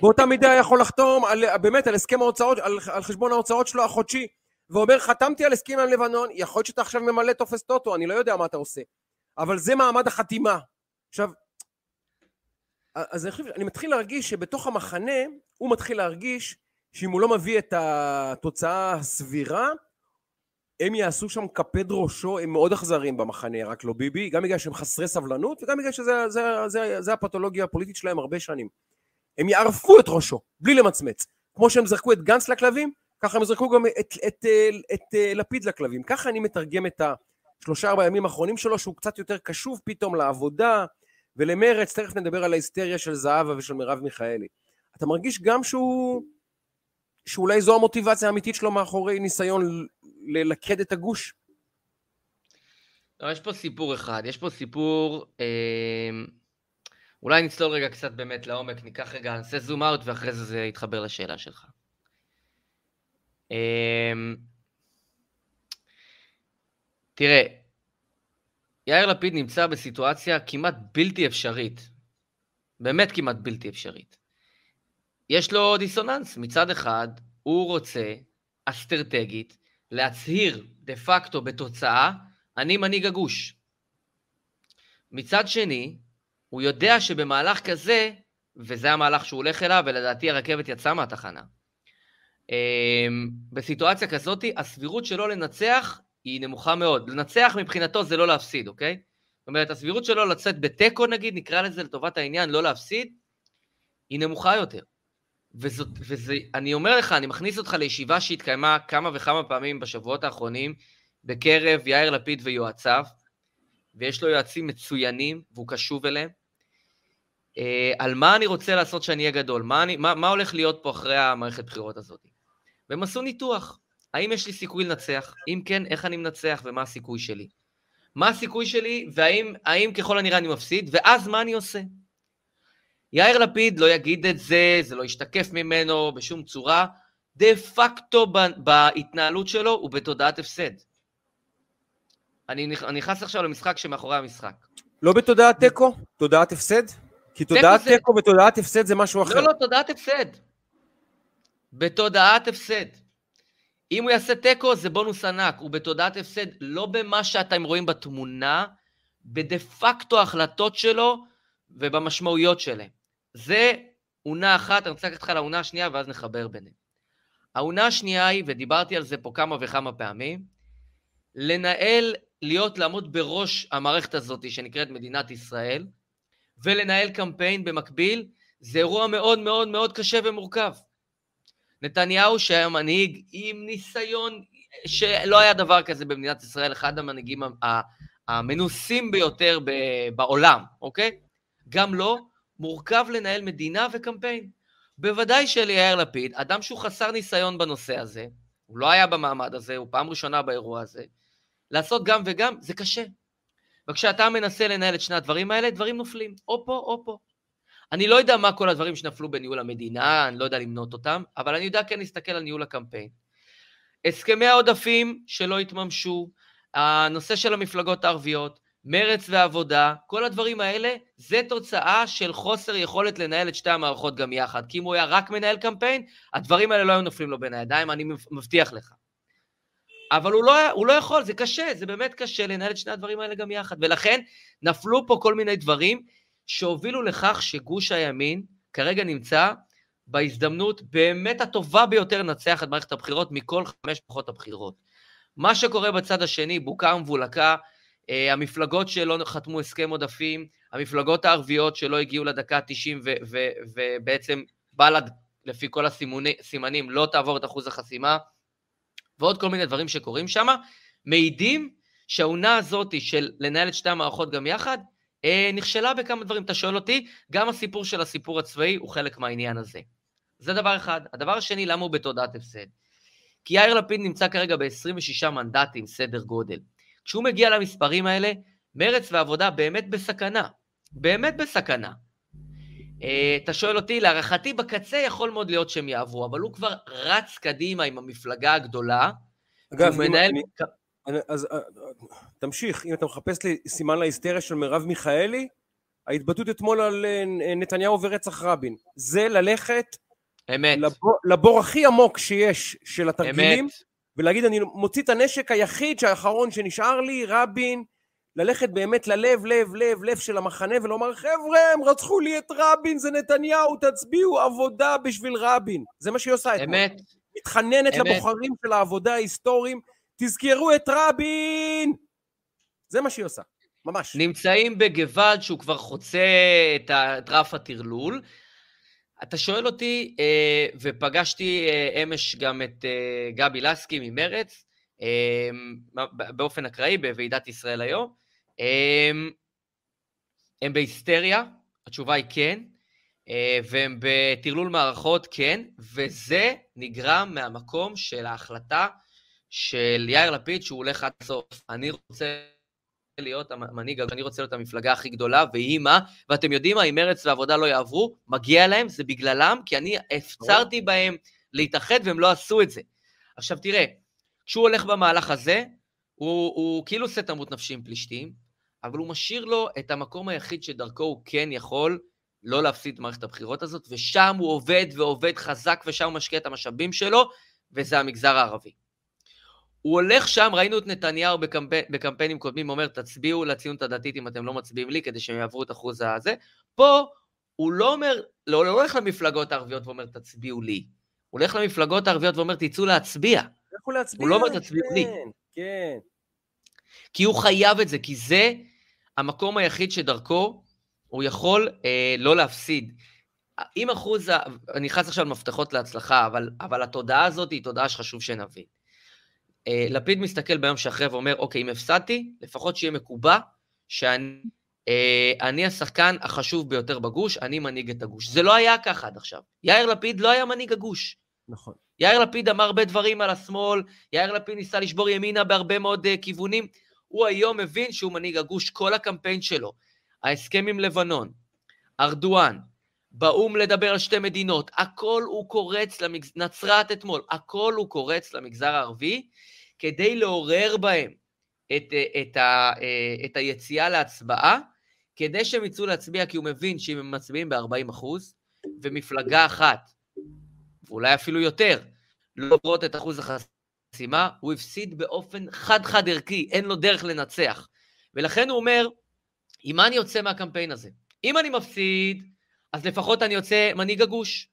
[SPEAKER 3] באותה מידה יכול לחתום על, באמת על הסכם ההוצאות, על, על חשבון ההוצאות שלו החודשי, ואומר חתמתי על הסכם עם לבנון, יכול להיות שאתה עכשיו ממלא טופס טוטו, אני לא יודע מה אתה עושה. אבל זה מעמד החתימה. עכשיו, אז אני, חושב, אני מתחיל להרגיש שבתוך המחנה, הוא מתחיל להרגיש שאם הוא לא מביא את התוצאה הסבירה, הם יעשו שם קפד ראשו, הם מאוד אכזריים במחנה, רק לא ביבי, גם בגלל שהם חסרי סבלנות וגם בגלל שזה זה, זה, זה הפתולוגיה הפוליטית שלהם הרבה שנים. הם יערפו את ראשו, בלי למצמץ. כמו שהם זרקו את גנץ לכלבים, ככה הם זרקו גם את, את, את, את, את לפיד לכלבים. ככה אני מתרגם את השלושה ארבעה ימים האחרונים שלו, שהוא קצת יותר קשוב פתאום לעבודה ולמרץ, תכף נדבר על ההיסטריה של זהבה ושל מרב מיכאלי. אתה מרגיש גם שהוא... שאולי זו המוטיבציה האמיתית שלו מאחורי ניסיון ללכד את הגוש?
[SPEAKER 2] לא, יש פה סיפור אחד, יש פה סיפור, אה, אולי נצלול רגע קצת באמת לעומק, ניקח רגע, נעשה זום אאוט ואחרי זה זה יתחבר לשאלה שלך. אה, תראה, יאיר לפיד נמצא בסיטואציה כמעט בלתי אפשרית, באמת כמעט בלתי אפשרית. יש לו דיסוננס, מצד אחד, הוא רוצה אסטרטגית להצהיר דה פקטו בתוצאה, אני מנהיג הגוש. מצד שני, הוא יודע שבמהלך כזה, וזה המהלך שהוא הולך אליו, ולדעתי הרכבת יצאה מהתחנה, אמ, בסיטואציה כזאת, הסבירות שלו לנצח היא נמוכה מאוד. לנצח מבחינתו זה לא להפסיד, אוקיי? זאת אומרת, הסבירות שלו לצאת בתיקו נגיד, נקרא לזה לטובת העניין, לא להפסיד, היא נמוכה יותר. וזאת, וזה, אני אומר לך, אני מכניס אותך לישיבה שהתקיימה כמה וכמה פעמים בשבועות האחרונים בקרב יאיר לפיד ויועציו, ויש לו יועצים מצוינים, והוא קשוב אליהם. אה, על מה אני רוצה לעשות שאני אהיה גדול? מה, אני, מה, מה הולך להיות פה אחרי המערכת בחירות הזאת? והם עשו ניתוח. האם יש לי סיכוי לנצח? אם כן, איך אני מנצח ומה הסיכוי שלי? מה הסיכוי שלי, והאם ככל הנראה אני מפסיד, ואז מה אני עושה? יאיר לפיד לא יגיד את זה, זה לא ישתקף ממנו בשום צורה. דה פקטו בהתנהלות שלו הוא בתודעת הפסד. אני נכנס עכשיו למשחק שמאחורי המשחק.
[SPEAKER 3] לא בתודעת תיקו? תודעת הפסד? כי תודעת תיקו ותודעת הפסד זה משהו אחר.
[SPEAKER 2] לא, לא, תודעת הפסד. בתודעת הפסד. אם הוא יעשה תיקו זה בונוס ענק, הוא בתודעת הפסד, לא במה שאתם רואים בתמונה, בדה פקטו ההחלטות שלו ובמשמעויות שלהם. זה עונה אחת, אני רוצה לקחת אותך לעונה השנייה ואז נחבר ביניהם. העונה השנייה היא, ודיברתי על זה פה כמה וכמה פעמים, לנהל, להיות, לעמוד בראש המערכת הזאת שנקראת מדינת ישראל, ולנהל קמפיין במקביל, זה אירוע מאוד מאוד מאוד קשה ומורכב. נתניהו שהיה מנהיג עם ניסיון שלא היה דבר כזה במדינת ישראל, אחד המנהיגים המנוסים ביותר בעולם, אוקיי? גם לא, מורכב לנהל מדינה וקמפיין. בוודאי שליאיר לפיד, אדם שהוא חסר ניסיון בנושא הזה, הוא לא היה במעמד הזה, הוא פעם ראשונה באירוע הזה, לעשות גם וגם, זה קשה. וכשאתה מנסה לנהל את שני הדברים האלה, דברים נופלים, או פה או פה. אני לא יודע מה כל הדברים שנפלו בניהול המדינה, אני לא יודע למנות אותם, אבל אני יודע כן להסתכל על ניהול הקמפיין. הסכמי העודפים שלא התממשו, הנושא של המפלגות הערביות, מרץ ועבודה, כל הדברים האלה, זה תוצאה של חוסר יכולת לנהל את שתי המערכות גם יחד. כי אם הוא היה רק מנהל קמפיין, הדברים האלה לא היו נופלים לו בין הידיים, אני מבטיח לך. אבל הוא לא, הוא לא יכול, זה קשה, זה באמת קשה לנהל את שני הדברים האלה גם יחד. ולכן נפלו פה כל מיני דברים שהובילו לכך שגוש הימין כרגע נמצא בהזדמנות באמת הטובה ביותר לנצח את מערכת הבחירות מכל חמש פחות הבחירות. מה שקורה בצד השני, בוקה ומבולקה, אה, המפלגות שלא חתמו הסכם עודפים, המפלגות הערביות שלא הגיעו לדקה ה-90 ובעצם בל"ד, לפי כל הסימנים, לא תעבור את אחוז החסימה, ועוד כל מיני דברים שקורים שם, מעידים שהעונה הזאת של לנהל את שתי המערכות גם יחד, נכשלה בכמה דברים. אתה שואל אותי, גם הסיפור של הסיפור הצבאי הוא חלק מהעניין הזה. זה דבר אחד. הדבר השני, למה הוא בתודעת הפסד? כי יאיר לפיד נמצא כרגע ב-26 מנדטים, סדר גודל. כשהוא מגיע למספרים האלה, מרץ ועבודה באמת בסכנה. באמת בסכנה. אה, אתה שואל אותי, להערכתי בקצה יכול מאוד להיות שהם יעברו, אבל הוא כבר רץ קדימה עם המפלגה הגדולה.
[SPEAKER 3] אגב, הוא מנהל... אני, אז אה, תמשיך, אם אתה מחפש לי סימן להיסטריה של מרב מיכאלי, ההתבטאות אתמול על אה, נתניהו ורצח רבין. זה ללכת...
[SPEAKER 2] אמת.
[SPEAKER 3] לבור, לבור הכי עמוק שיש של התרגילים, אמת. ולהגיד אני מוציא את הנשק היחיד שהאחרון שנשאר לי, רבין, ללכת באמת ללב, לב, לב, לב של המחנה ולומר חבר'ה, הם רצחו לי את רבין, זה נתניהו, תצביעו עבודה בשביל רבין. זה מה שהיא עושה
[SPEAKER 2] אתמול. אמת.
[SPEAKER 3] מתחננת אמת. לבוחרים של העבודה ההיסטוריים, תזכרו את רבין! זה מה שהיא עושה, ממש.
[SPEAKER 2] נמצאים בגוואלד שהוא כבר חוצה את רף הטרלול, אתה שואל אותי, אה, ופגשתי אה, אמש גם את אה, גבי לסקי ממרץ, באופן אקראי בוועידת ישראל היום, הם בהיסטריה, התשובה היא כן, והם בטרלול מערכות כן, וזה נגרם מהמקום של ההחלטה של יאיר לפיד שהוא הולך עד הסוף. אני רוצה להיות המנהיג, אני רוצה להיות המפלגה הכי גדולה, והיא מה? ואתם יודעים מה, אם מרץ ועבודה לא יעברו, מגיע להם, זה בגללם, כי אני הפצרתי בהם להתאחד והם לא עשו את זה. עכשיו תראה, כשהוא הולך במהלך הזה, הוא, הוא כאילו עושה תמות נפשי עם פלישתים, אבל הוא משאיר לו את המקום היחיד שדרכו הוא כן יכול לא להפסיד את מערכת הבחירות הזאת, ושם הוא עובד ועובד חזק, ושם הוא משקיע את המשאבים שלו, וזה המגזר הערבי. הוא הולך שם, ראינו את נתניהו בקמפ... בקמפיינים קודמים, אומר, תצביעו לציונות הדתית אם אתם לא מצביעים לי, כדי שהם יעברו את אחוז הזה. פה הוא לא אומר, לא, לא הולך למפלגות הערביות ואומר, תצביעו לי. הוא הולך למפלגות הערביות ואומר, תצאו להצביע.
[SPEAKER 3] לכו להצביע,
[SPEAKER 2] הוא לא אומר, תצביעו
[SPEAKER 3] כן,
[SPEAKER 2] לי.
[SPEAKER 3] כן.
[SPEAKER 2] כי הוא חייב את זה, כי זה המקום היחיד שדרכו הוא יכול אה, לא להפסיד. אם אחוז. אני נכנס עכשיו למפתחות להצלחה, אבל, אבל התודעה הזאת היא תודעה שחשוב שנבין. אה, לפיד מסתכל ביום שאחרי ואומר, אוקיי, אם הפסדתי, לפחות שיהיה מקובע שאני אה, אני השחקן החשוב ביותר בגוש, אני מנהיג את הגוש. זה לא היה ככה עד עכשיו. יאיר לפיד לא היה מנהיג הגוש.
[SPEAKER 3] נכון.
[SPEAKER 2] יאיר לפיד אמר הרבה דברים על השמאל, יאיר לפיד ניסה לשבור ימינה בהרבה מאוד uh, כיוונים. הוא היום מבין שהוא מנהיג הגוש, כל הקמפיין שלו, ההסכם עם לבנון, ארדואן, באו"ם לדבר על שתי מדינות, הכל הוא קורץ, למגז... נצרת אתמול, הכל הוא קורץ למגזר הערבי, כדי לעורר בהם את, את, ה, את היציאה להצבעה, כדי שהם יצאו להצביע, כי הוא מבין שאם הם מצביעים ב-40 אחוז, ומפלגה אחת, ואולי אפילו יותר, לא עוברות את אחוז החסימה, הוא הפסיד באופן חד-חד ערכי, אין לו דרך לנצח. ולכן הוא אומר, עם מה אני יוצא מהקמפיין הזה? אם אני מפסיד, אז לפחות אני יוצא מנהיג הגוש.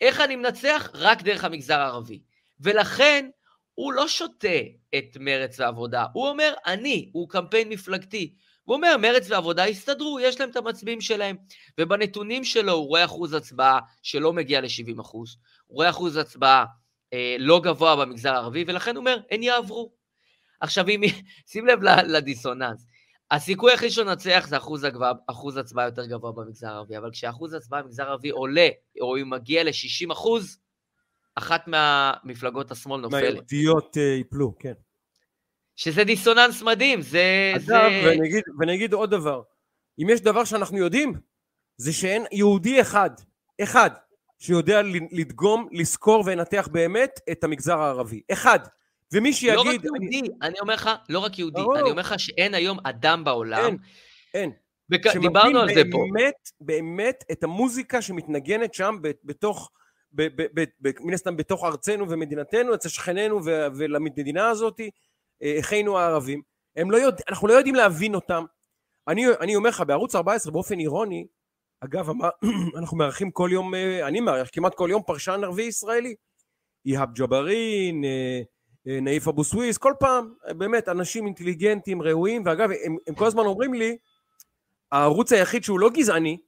[SPEAKER 2] איך אני מנצח? רק דרך המגזר הערבי. ולכן הוא לא שותה את מרץ ועבודה, הוא אומר, אני, הוא קמפיין מפלגתי. הוא אומר, מרץ ועבודה יסתדרו, יש להם את המצביעים שלהם. ובנתונים שלו הוא רואה אחוז הצבעה שלא מגיע ל-70 אחוז, הוא רואה אחוז הצבעה אה, לא גבוה במגזר הערבי, ולכן הוא אומר, הן יעברו. עכשיו, אם, שים לב לדיסוננס. הסיכוי הכי שהוא נצח זה אחוז, הגבוה, אחוז הצבעה יותר גבוה במגזר הערבי, אבל כשאחוז הצבעה במגזר הערבי עולה, או אם מגיע ל-60 אחוז, אחת מהמפלגות השמאל נופלת.
[SPEAKER 3] מהיהודיות אה, ייפלו, כן.
[SPEAKER 2] שזה דיסוננס מדהים, זה...
[SPEAKER 3] אגב,
[SPEAKER 2] זה...
[SPEAKER 3] ואני אגיד, ואני אגיד עוד דבר. אם יש דבר שאנחנו יודעים, זה שאין יהודי אחד, אחד, שיודע לדגום, לזכור ולנתח באמת את המגזר הערבי. אחד. ומי שיגיד... לא
[SPEAKER 2] רק יהודי, אני, אני אומר לך, לא רק יהודי, ברור. אני אומר לך שאין היום אדם בעולם...
[SPEAKER 3] אין, אין.
[SPEAKER 2] בק... דיברנו על זה פה.
[SPEAKER 3] באמת, באמת, את המוזיקה שמתנגנת שם בתוך... מן הסתם בתוך ארצנו ומדינתנו, אצל שכנינו ולמדינה הזאת, אה, אחינו הערבים, הם לא יודע, אנחנו לא יודעים להבין אותם. אני, אני אומר לך, בערוץ 14 באופן אירוני, אגב, [clears throat] אנחנו מארחים כל יום, אה, אני מארח כמעט כל יום פרשן ערבי ישראלי. איהאב ג'בארין, אה, נאיף אבו סוויס, כל פעם, באמת, אנשים אינטליגנטים, ראויים, ואגב, הם, הם כל הזמן אומרים לי, הערוץ היחיד שהוא לא גזעני,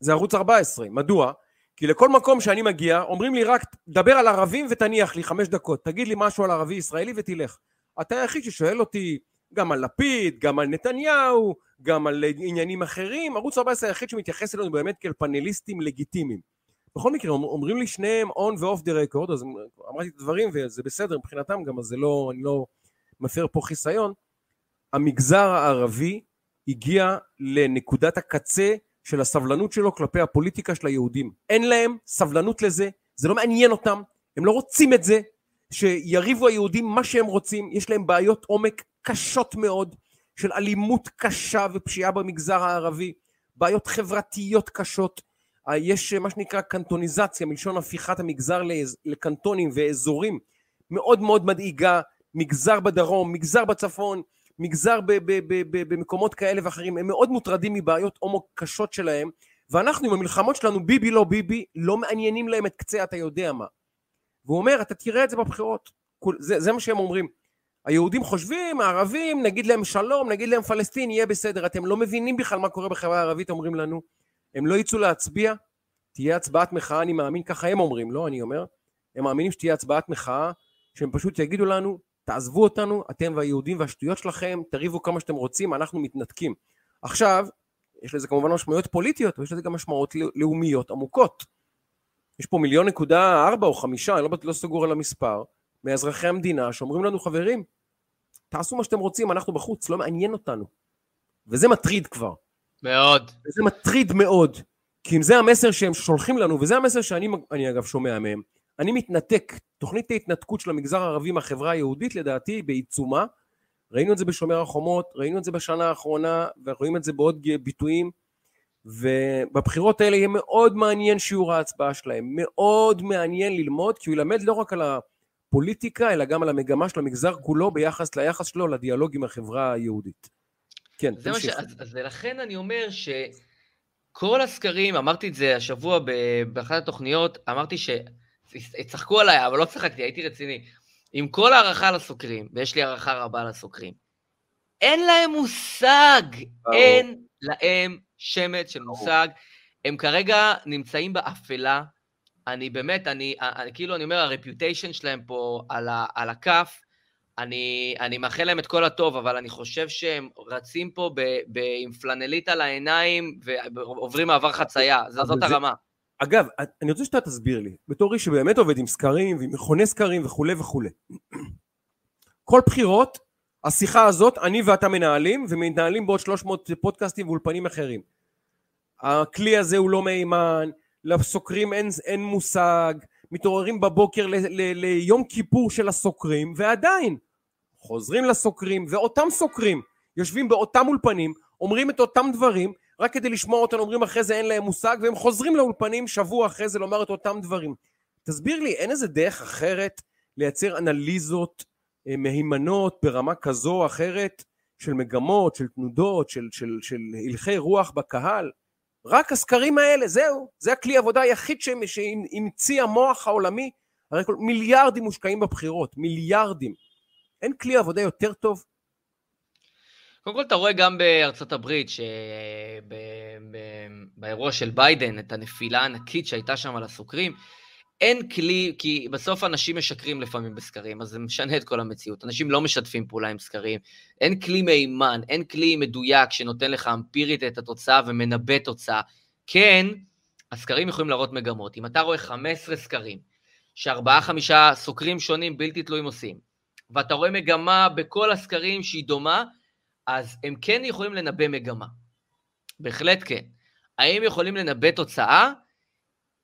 [SPEAKER 3] זה ערוץ 14. מדוע? כי לכל מקום שאני מגיע, אומרים לי רק, דבר על ערבים ותניח לי חמש דקות, תגיד לי משהו על ערבי ישראלי ותלך. אתה היחיד ששואל אותי גם על לפיד, גם על נתניהו, גם על עניינים אחרים, ערוץ 14 היחיד שמתייחס אלינו באמת כאל פאנליסטים לגיטימיים. בכל מקרה, אומרים לי שניהם on ו-off the record, אז אמרתי את הדברים וזה בסדר מבחינתם גם, אז זה לא, אני לא מפר פה חיסיון. המגזר הערבי הגיע לנקודת הקצה של הסבלנות שלו כלפי הפוליטיקה של היהודים. אין להם סבלנות לזה, זה לא מעניין אותם, הם לא רוצים את זה, שיריבו היהודים מה שהם רוצים, יש להם בעיות עומק קשות מאוד של אלימות קשה ופשיעה במגזר הערבי, בעיות חברתיות קשות, יש מה שנקרא קנטוניזציה, מלשון הפיכת המגזר לקנטונים ואזורים, מאוד מאוד מדאיגה, מגזר בדרום, מגזר בצפון, מגזר במקומות כאלה ואחרים, הם מאוד מוטרדים מבעיות הומו קשות שלהם, ואנחנו עם המלחמות שלנו, ביבי לא ביבי, לא מעניינים להם את קצה אתה יודע מה. והוא אומר, אתה תראה את זה בבחירות. זה, זה מה שהם אומרים. היהודים חושבים, הערבים, נגיד להם שלום, נגיד להם פלסטין, יהיה בסדר. אתם לא מבינים בכלל מה קורה בחברה הערבית, אומרים לנו. הם לא יצאו להצביע, תהיה הצבעת מחאה, אני מאמין, ככה הם אומרים, לא אני אומר. הם מאמינים שתהיה הצבעת מחאה, שהם פשוט יגידו לנו, תעזבו אותנו, אתם והיהודים והשטויות שלכם, תריבו כמה שאתם רוצים, אנחנו מתנתקים. עכשיו, יש לזה כמובן משמעויות פוליטיות, ויש לזה גם משמעויות לאומיות עמוקות. יש פה מיליון נקודה ארבע או חמישה, אני לא, לא סגור על המספר, מאזרחי המדינה שאומרים לנו, חברים, תעשו מה שאתם רוצים, אנחנו בחוץ, לא מעניין אותנו. וזה מטריד כבר.
[SPEAKER 2] מאוד.
[SPEAKER 3] וזה מטריד מאוד. כי אם זה המסר שהם שולחים לנו, וזה המסר שאני אני אגב שומע מהם, אני מתנתק. תוכנית ההתנתקות של המגזר הערבי מהחברה היהודית לדעתי בעיצומה. ראינו את זה בשומר החומות, ראינו את זה בשנה האחרונה, ורואים את זה בעוד ביטויים. ובבחירות האלה יהיה מאוד מעניין שיעור ההצבעה שלהם, מאוד מעניין ללמוד, כי הוא ילמד לא רק על הפוליטיקה, אלא גם על המגמה של המגזר כולו ביחס ליחס שלו לדיאלוג עם החברה היהודית. כן,
[SPEAKER 2] תמשיך. ש... אז, אז לכן אני אומר שכל הסקרים, אמרתי את זה השבוע באחת התוכניות, אמרתי שצחקו עליי, אבל לא צחקתי, הייתי רציני. עם כל הערכה לסוקרים, ויש לי הערכה רבה לסוקרים, אין להם מושג, אין להם שמץ של מושג. הם כרגע נמצאים באפלה. אני באמת, אני, אני כאילו, אני אומר, הרפיוטיישן שלהם פה על, ה, על הכף, אני, אני מאחל להם את כל הטוב, אבל אני חושב שהם רצים פה ב, ב, עם פלנלית על העיניים ועוברים מעבר חצייה, זאת זה, הרמה.
[SPEAKER 3] אגב, אני רוצה שאתה תסביר לי, בתור איש שבאמת עובד עם סקרים ועם מכוני סקרים וכולי וכולי. [clears throat] כל בחירות, השיחה הזאת, אני ואתה מנהלים, ומנהלים בעוד 300 פודקאסטים ואולפנים אחרים. הכלי הזה הוא לא מהימן, לסוקרים אין, אין מושג, מתעוררים בבוקר ל, ל, ליום כיפור של הסוקרים, ועדיין חוזרים לסוקרים, ואותם סוקרים יושבים באותם אולפנים, אומרים את אותם דברים, רק כדי לשמוע אותנו, אומרים אחרי זה אין להם מושג, והם חוזרים לאולפנים שבוע אחרי זה לומר את אותם דברים. תסביר לי, אין איזה דרך אחרת לייצר אנליזות אה, מהימנות ברמה כזו או אחרת של מגמות, של תנודות, של, של, של הלכי רוח בקהל? רק הסקרים האלה, זהו, זה הכלי עבודה היחיד שהמציא המוח העולמי. הרי כל, מיליארדים מושקעים בבחירות, מיליארדים. אין כלי עבודה יותר טוב?
[SPEAKER 2] קודם כל אתה רואה גם בארצות הברית, שבאירוע של ביידן, את הנפילה הענקית שהייתה שם על הסוקרים, אין כלי, כי בסוף אנשים משקרים לפעמים בסקרים, אז זה משנה את כל המציאות. אנשים לא משתפים פעולה עם סקרים. אין כלי מהימן, אין כלי מדויק שנותן לך אמפירית את התוצאה ומנבא תוצאה. כן, הסקרים יכולים להראות מגמות. אם אתה רואה 15 סקרים, שארבעה-חמישה סוקרים שונים בלתי תלויים עושים, ואתה רואה מגמה בכל הסקרים שהיא דומה, אז הם כן יכולים לנבא מגמה. בהחלט כן. האם יכולים לנבא תוצאה?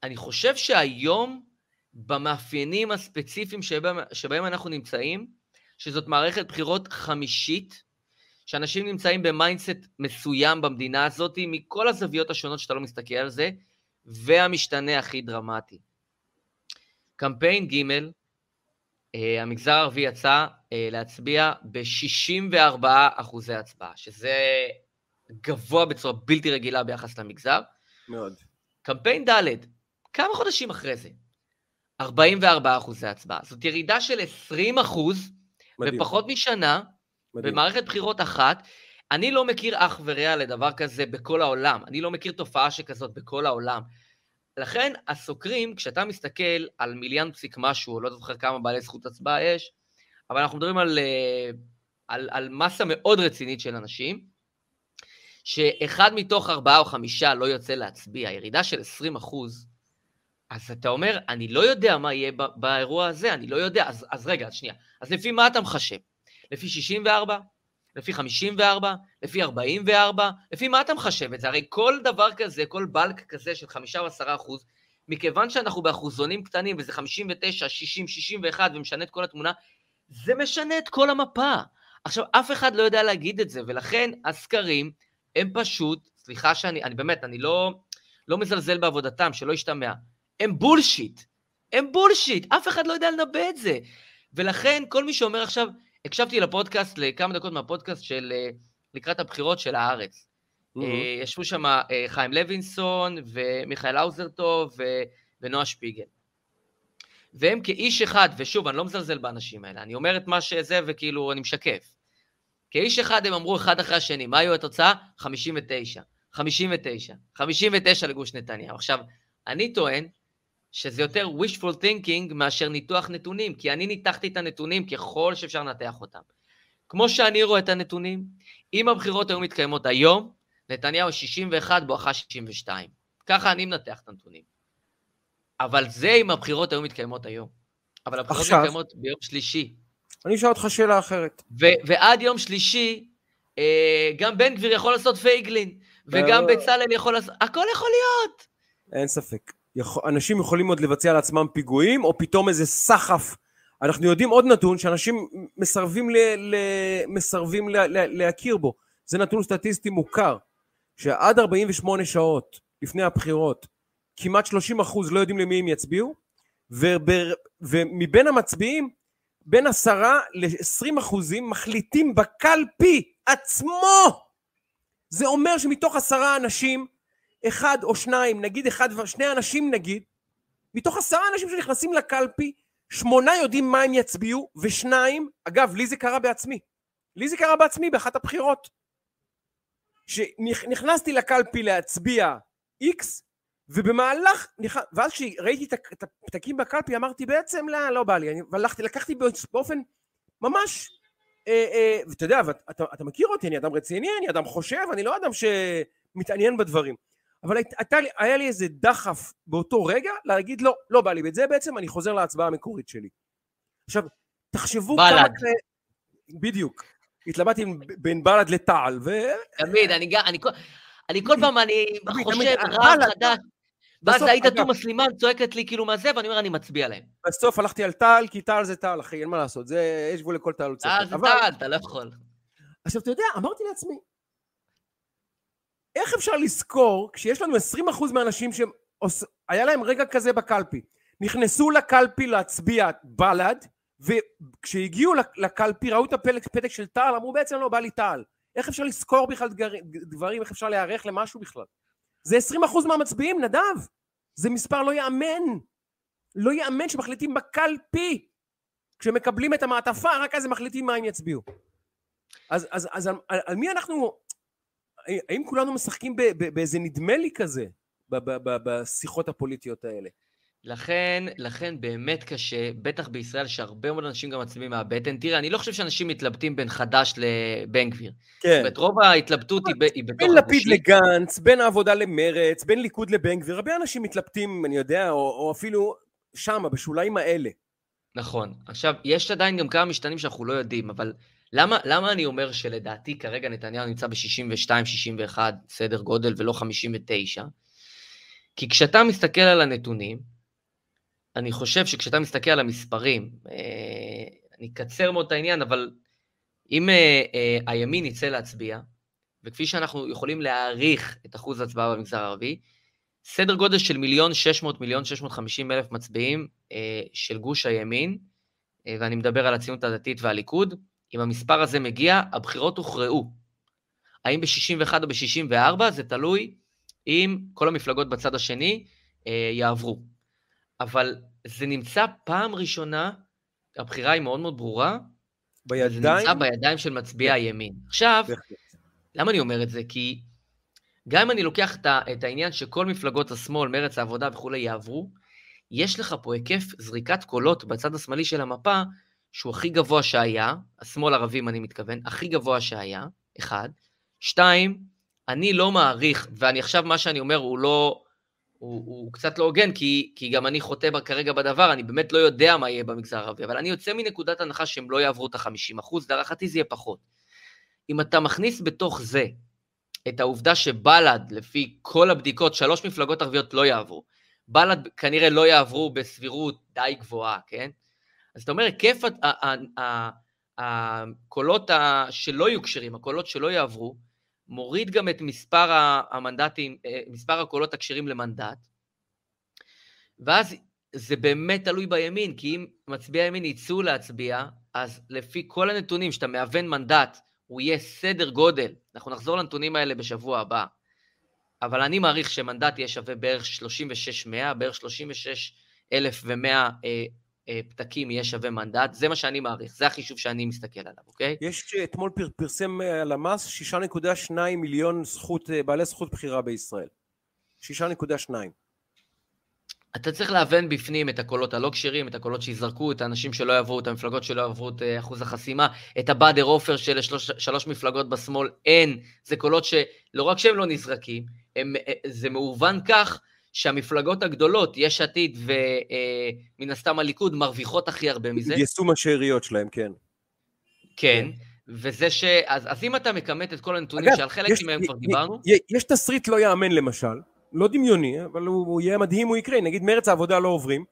[SPEAKER 2] אני חושב שהיום, במאפיינים הספציפיים שבהם, שבהם אנחנו נמצאים, שזאת מערכת בחירות חמישית, שאנשים נמצאים ב mindset מסוים במדינה הזאת, מכל הזוויות השונות שאתה לא מסתכל על זה, והמשתנה הכי דרמטי. קמפיין ג', המגזר הערבי יצא אה, להצביע ב-64 אחוזי הצבעה, שזה גבוה בצורה בלתי רגילה ביחס למגזר.
[SPEAKER 3] מאוד.
[SPEAKER 2] קמפיין ד', כמה חודשים אחרי זה, 44 אחוזי הצבעה. זאת ירידה של 20 אחוז בפחות משנה, מדהים. במערכת בחירות אחת. אני לא מכיר אח ורע לדבר כזה בכל העולם. אני לא מכיר תופעה שכזאת בכל העולם. לכן הסוקרים, כשאתה מסתכל על מיליון פסיק משהו, לא זוכר כמה בעלי זכות הצבעה יש, אבל אנחנו מדברים על, אה, על, על מסה מאוד רצינית של אנשים, שאחד מתוך ארבעה או חמישה לא יוצא להצביע, ירידה של 20 אחוז, אז אתה אומר, אני לא יודע מה יהיה באירוע הזה, אני לא יודע. אז, אז רגע, שנייה. אז לפי מה אתה מחשב? לפי 64? לפי 54? לפי 44? לפי מה אתה מחשב את זה? הרי כל דבר כזה, כל בלק כזה של 5 או 10 אחוז, מכיוון שאנחנו באחוזונים קטנים, וזה 59, 60, 61, ומשנה את כל התמונה, זה משנה את כל המפה. עכשיו, אף אחד לא יודע להגיד את זה, ולכן הסקרים הם פשוט, סליחה שאני, אני באמת, אני לא, לא מזלזל בעבודתם, שלא ישתמע. הם בולשיט. הם בולשיט, אף אחד לא יודע לנבא את זה. ולכן, כל מי שאומר עכשיו, הקשבתי לפודקאסט, לכמה דקות מהפודקאסט של אה, לקראת הבחירות של הארץ. Mm-hmm. ישבו שם אה, חיים לוינסון ומיכאל האוזרטוב ונועה שפיגל. והם כאיש אחד, ושוב, אני לא מזלזל באנשים האלה, אני אומר את מה שזה וכאילו אני משקף. כאיש אחד הם אמרו אחד אחרי השני, מה היו התוצאה? 59. 59. 59 לגוש נתניהו. עכשיו, אני טוען שזה יותר wishful thinking מאשר ניתוח נתונים, כי אני ניתחתי את הנתונים ככל שאפשר לנתח אותם. כמו שאני רואה את הנתונים, אם הבחירות היו מתקיימות היום, נתניהו 61 בואכה 62. ככה אני מנתח את הנתונים. אבל זה אם הבחירות היו מתקיימות היום. אבל הבחירות עכשיו, מתקיימות ביום שלישי.
[SPEAKER 3] אני אשאל אותך שאלה אחרת.
[SPEAKER 2] ו- ועד יום שלישי, אה, גם בן גביר יכול לעשות פייגלין, וגם בצלאל יכול לעשות... הכל יכול להיות.
[SPEAKER 3] אין ספק. אנשים יכולים עוד לבצע לעצמם פיגועים, או פתאום איזה סחף. אנחנו יודעים עוד נתון שאנשים מסרבים, ל, ל, מסרבים ל, ל, להכיר בו. זה נתון סטטיסטי מוכר, שעד 48 שעות לפני הבחירות, כמעט 30 אחוז לא יודעים למי הם יצביעו, ובר, ומבין המצביעים, בין 10 ל-20 אחוזים מחליטים בקלפי עצמו. זה אומר שמתוך עשרה אנשים, אחד או שניים, נגיד אחד ושני אנשים נגיד, מתוך עשרה אנשים שנכנסים לקלפי, שמונה יודעים מה הם יצביעו, ושניים, אגב, לי זה קרה בעצמי. לי זה קרה בעצמי באחת הבחירות. שנכנסתי לקלפי להצביע X, ובמהלך, ואז כשראיתי את הפתקים בקלפי אמרתי בעצם לא, לא בא לי, אני הלכתי, לקחתי באופן ממש, אה, אה, ואתה יודע, ואתה, אתה מכיר אותי, אני אדם רציני, אני אדם חושב, אני לא אדם שמתעניין בדברים. אבל הייתה לי, היה לי איזה דחף באותו רגע להגיד לא, לא בא לי, ואת זה בעצם אני חוזר להצבעה המקורית שלי. עכשיו, תחשבו
[SPEAKER 2] בלד. כמה...
[SPEAKER 3] בדיוק. התלבטתי בין בל"ד לתע"ל, ו...
[SPEAKER 2] תמיד, אני, אני, אני כל פעם, אני חושב, רב חדש. ואז עאידה תומא סלימאן צועקת לי כאילו מה זה, ואני אומר, אני מצביע להם.
[SPEAKER 3] בסוף הלכתי על טל, כי טל זה טל, אחי, אין מה לעשות, זה, יש גבול לכל טל.
[SPEAKER 2] טל זה טל, אתה לא יכול.
[SPEAKER 3] עכשיו, אתה יודע, אמרתי לעצמי, איך אפשר לזכור, כשיש לנו 20% מהאנשים שהיה להם רגע כזה בקלפי, נכנסו לקלפי להצביע בל"ד, וכשהגיעו לקלפי ראו את הפתק של טל, אמרו בעצם לא בא לי טל. איך אפשר לזכור בכלל דברים, איך אפשר להיערך למשהו בכלל? זה 20% מהמצביעים, נדב. זה מספר לא יאמן. לא יאמן שמחליטים בקלפי. כשמקבלים את המעטפה, רק אז הם מחליטים מה הם יצביעו. אז, אז, אז על, על מי אנחנו... האם כולנו משחקים באיזה נדמה לי כזה בשיחות הפוליטיות האלה?
[SPEAKER 2] לכן, לכן באמת קשה, בטח בישראל, שהרבה מאוד אנשים גם מצביעים מהבטן. תראה, אני לא חושב שאנשים מתלבטים בין חד"ש לבן גביר. כן. זאת אומרת, רוב ההתלבטות היא, היא בתוך
[SPEAKER 3] בין לפיד לגנץ, בין העבודה למרץ, בין ליכוד לבן גביר, הרבה אנשים מתלבטים, אני יודע, או, או אפילו שמה, בשוליים האלה.
[SPEAKER 2] נכון. עכשיו, יש עדיין גם כמה משתנים שאנחנו לא יודעים, אבל למה, למה אני אומר שלדעתי כרגע נתניהו נמצא ב-62-61 סדר גודל ולא 59? כי כשאתה מסתכל על הנתונים, אני חושב שכשאתה מסתכל על המספרים, אה, אני אקצר מאוד את העניין, אבל אם אה, אה, הימין יצא להצביע, וכפי שאנחנו יכולים להעריך את אחוז ההצבעה במגזר הערבי, סדר גודל של מיליון שש מאות, מיליון שש מאות חמישים אלף מצביעים של גוש הימין, ואני מדבר על הציונות הדתית והליכוד, אם המספר הזה מגיע, הבחירות הוכרעו. האם ב-61 או ב-64 זה תלוי אם כל המפלגות בצד השני יעברו. אבל זה נמצא פעם ראשונה, הבחירה היא מאוד מאוד ברורה, בידיים? זה נמצא בידיים של מצביעי הימין. עכשיו, למה אני אומר את זה? כי גם אם אני לוקח את העניין שכל מפלגות השמאל, מרץ העבודה וכולי יעברו, יש לך פה היקף זריקת קולות בצד השמאלי של המפה, שהוא הכי גבוה שהיה, השמאל ערבים אני מתכוון, הכי גבוה שהיה, אחד. שתיים, אני לא מעריך, ואני עכשיו, מה שאני אומר הוא לא, הוא, הוא קצת לא הוגן, כי, כי גם אני חוטא כרגע בדבר, אני באמת לא יודע מה יהיה במגזר הערבי, אבל אני יוצא מנקודת הנחה שהם לא יעברו את ה-50 אחוז, להערכתי זה יהיה פחות. אם אתה מכניס בתוך זה את העובדה שבל"ד, לפי כל הבדיקות, שלוש מפלגות ערביות לא יעברו, בל"ד כנראה לא יעברו בסבירות די גבוהה, כן? אז אתה אומר, היקף הקולות שלא יהיו כשרים, הקולות שלא יעברו, מוריד גם את מספר המנדטים, אה, מספר הקולות הכשרים למנדט, ואז זה באמת תלוי בימין, כי אם מצביעי הימין יצאו להצביע, אז לפי כל הנתונים שאתה מהוון מנדט, הוא יהיה סדר גודל, אנחנו נחזור לנתונים האלה בשבוע הבא, אבל אני מעריך שמנדט יהיה שווה בערך 36,100, בערך 36,100 אה, פתקים יהיה שווה מנדט, זה מה שאני מעריך, זה החישוב שאני מסתכל עליו, אוקיי?
[SPEAKER 3] יש אתמול פר, פרסם הלמ"ס אה, 6.2 מיליון זכות, אה, בעלי זכות בחירה בישראל. 6.2.
[SPEAKER 2] אתה צריך להוון בפנים את הקולות הלא כשירים, את הקולות שיזרקו, את האנשים שלא יעברו, את המפלגות שלא יעברו את אחוז החסימה, את הבאדר עופר של שלוש, שלוש מפלגות בשמאל, אין. זה קולות שלא רק שהם לא נזרקים, הם, זה מאובן כך שהמפלגות הגדולות, יש עתיד ומן אה, הסתם הליכוד, מרוויחות הכי הרבה מזה.
[SPEAKER 3] יישום השאריות שלהם, כן.
[SPEAKER 2] כן, וזה ש... אז, אז אם אתה מכמת את כל הנתונים אגב, שעל חלק מהם כבר דיברנו...
[SPEAKER 3] יש תסריט לא יאמן למשל, לא דמיוני, אבל הוא, הוא יהיה מדהים, הוא יקרה, נגיד מרץ העבודה לא עוברים,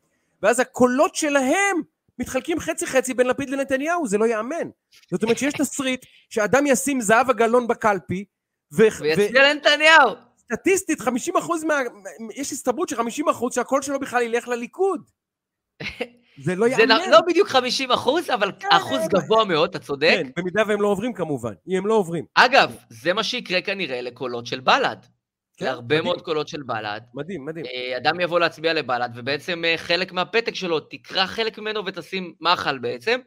[SPEAKER 3] ואז הקולות שלהם מתחלקים חצי חצי בין לפיד לנתניהו, זה לא יאמן. זאת אומרת שיש תסריט שאדם ישים זהב הגלון בקלפי,
[SPEAKER 2] ו... ויצביע לנתניהו.
[SPEAKER 3] סטטיסטית 50 אחוז מה... יש הסתברות ש 50 אחוז שהקול שלו בכלל ילך לליכוד. [laughs] זה לא יאמן.
[SPEAKER 2] זה לא בדיוק 50 אחוז, אבל כן, אחוז גבוה מאוד, אתה צודק. כן,
[SPEAKER 3] במידה והם לא עוברים כמובן, אם הם לא עוברים.
[SPEAKER 2] אגב, זה מה שיקרה כנראה לקולות של בל"ד. כן, להרבה מדהים. מאוד קולות של בל"ד.
[SPEAKER 3] מדהים, מדהים.
[SPEAKER 2] אה, אדם יבוא להצביע לבל"ד, ובעצם אה, חלק מהפתק שלו, תקרא חלק ממנו ותשים מחל בעצם.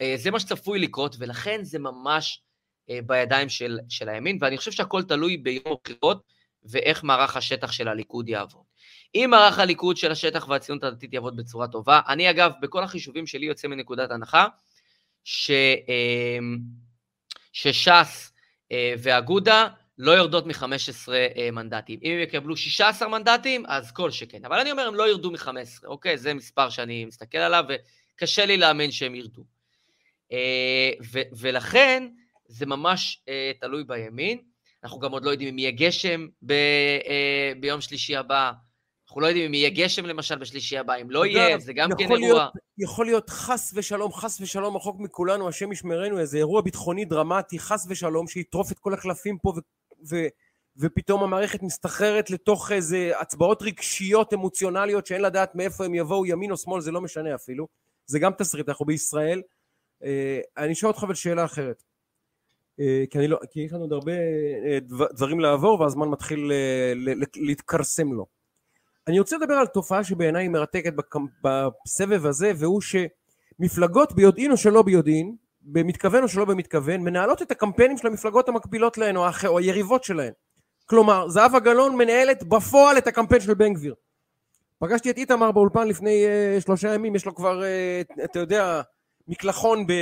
[SPEAKER 2] אה, זה מה שצפוי לקרות, ולכן זה ממש בידיים של, של הימין, ואני חושב שהכל תלוי ביום הבחירות. ואיך מערך השטח של הליכוד יעבוד. אם מערך הליכוד של השטח והציונות הדתית יעבוד בצורה טובה, אני אגב, בכל החישובים שלי יוצא מנקודת הנחה, ש, אמ, שש"ס אה, ואגודה לא יורדות מ-15 אה, מנדטים. אם הם יקבלו 16 מנדטים, אז כל שכן. אבל אני אומר, הם לא ירדו מ-15, אוקיי? זה מספר שאני מסתכל עליו, וקשה לי להאמין שהם ירדו. אה, ו- ולכן, זה ממש תלוי בימין. אנחנו גם עוד לא יודעים אם יהיה גשם ב- ביום שלישי הבא. אנחנו לא יודעים אם יהיה גשם למשל בשלישי הבא, אם לא יהיה, זה גם כן אירוע.
[SPEAKER 3] יכול להיות חס ושלום, חס ושלום, רחוק מכולנו, השם ישמרנו, איזה אירוע ביטחוני דרמטי, חס ושלום, שיטרוף את כל הקלפים פה, ו, ו, ופתאום המערכת מסתחררת לתוך איזה הצבעות רגשיות, אמוציונליות, שאין לדעת מאיפה הם יבואו, ימין או שמאל, זה לא משנה אפילו. זה גם תסריט, אנחנו בישראל. אה, אני אשאל אותך אבל שאלה אחרת. אה, כי, לא, כי יש לנו עוד הרבה אה, דברים לעבור והזמן מתחיל להתכרסם לו. אני רוצה לדבר על תופעה שבעיניי היא מרתקת בסבב הזה, והוא שמפלגות ביודעין או שלא ביודעין, במתכוון או שלא במתכוון, מנהלות את הקמפיינים של המפלגות המקבילות להן או, הח... או היריבות שלהן. כלומר, זהבה גלאון מנהלת בפועל את הקמפיין של בן גביר. פגשתי את איתמר באולפן לפני uh, שלושה ימים, יש לו כבר, uh, אתה יודע, מקלחון ב...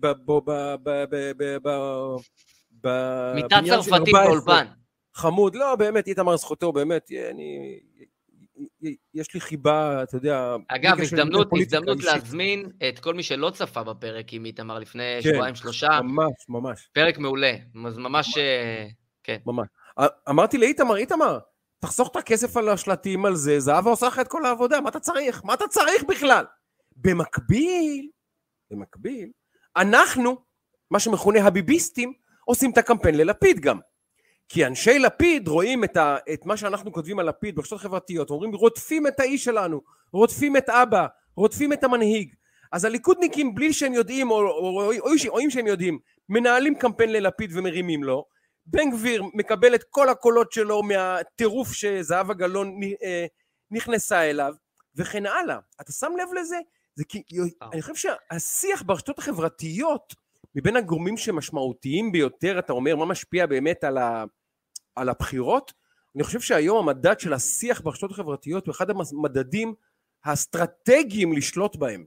[SPEAKER 3] ב... ב... ב... ב... ב... ב...
[SPEAKER 2] מיטה צרפתית באולפן.
[SPEAKER 3] חמוד, לא, באמת, איתמר זכותו, באמת, אני יש לי חיבה, אתה יודע...
[SPEAKER 2] אגב, הזדמנות, הזדמנות להזמין את כל מי שלא צפה בפרק עם איתמר לפני כן, שבועיים שלושה.
[SPEAKER 3] ממש, ממש.
[SPEAKER 2] פרק מעולה, אז ממש, אה, כן.
[SPEAKER 3] ממש. אמרתי לאיתמר, איתמר, תחסוך את הכסף על השלטים על זה, זהבה עושה לך את כל העבודה, מה אתה צריך? מה אתה צריך בכלל? במקביל, במקביל, אנחנו, מה שמכונה הביביסטים, עושים את הקמפיין ללפיד גם. כי אנשי לפיד רואים את, ה, את מה שאנחנו כותבים על לפיד ברשתות חברתיות, אומרים רודפים את האיש שלנו, רודפים את אבא, רודפים את המנהיג. אז הליכודניקים בלי שהם יודעים, או, רואים שהם יודעים, מנהלים קמפיין ללפיד ומרימים לו. בן גביר מקבל את כל הקולות שלו מהטירוף שזהבה גלאון אה, נכנסה אליו, וכן הלאה. אתה שם לב לזה? זה כי, אני חושב שהשיח ברשתות החברתיות מבין הגורמים שמשמעותיים ביותר, אתה אומר, מה משפיע באמת על, ה, על הבחירות? אני חושב שהיום המדד של השיח ברשתות החברתיות הוא אחד המדדים האסטרטגיים לשלוט בהם.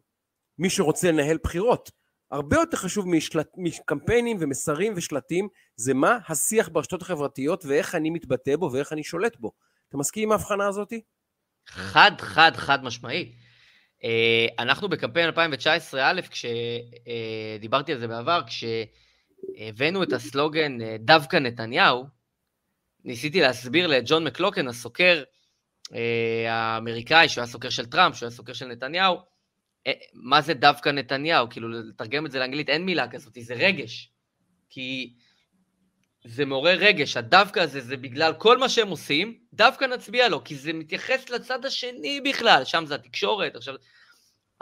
[SPEAKER 3] מי שרוצה לנהל בחירות. הרבה יותר חשוב משלט, מקמפיינים ומסרים ושלטים, זה מה השיח ברשתות החברתיות ואיך אני מתבטא בו ואיך אני שולט בו. אתה מסכים עם ההבחנה הזאת?
[SPEAKER 2] חד, חד, חד משמעי. אה, אנחנו בקמפיין 2019 א', כשדיברתי על זה בעבר, כשהבאנו את הסלוגן אה, דווקא נתניהו, ניסיתי להסביר לג'ון מקלוקן, הסוקר אה, האמריקאי, שהוא היה סוקר של טראמפ, שהוא היה סוקר של נתניהו, מה זה דווקא נתניהו? כאילו, לתרגם את זה לאנגלית, אין מילה כזאת, זה רגש. כי זה מעורר רגש, הדווקא הזה זה בגלל כל מה שהם עושים, דווקא נצביע לו, כי זה מתייחס לצד השני בכלל, שם זה התקשורת. עכשיו,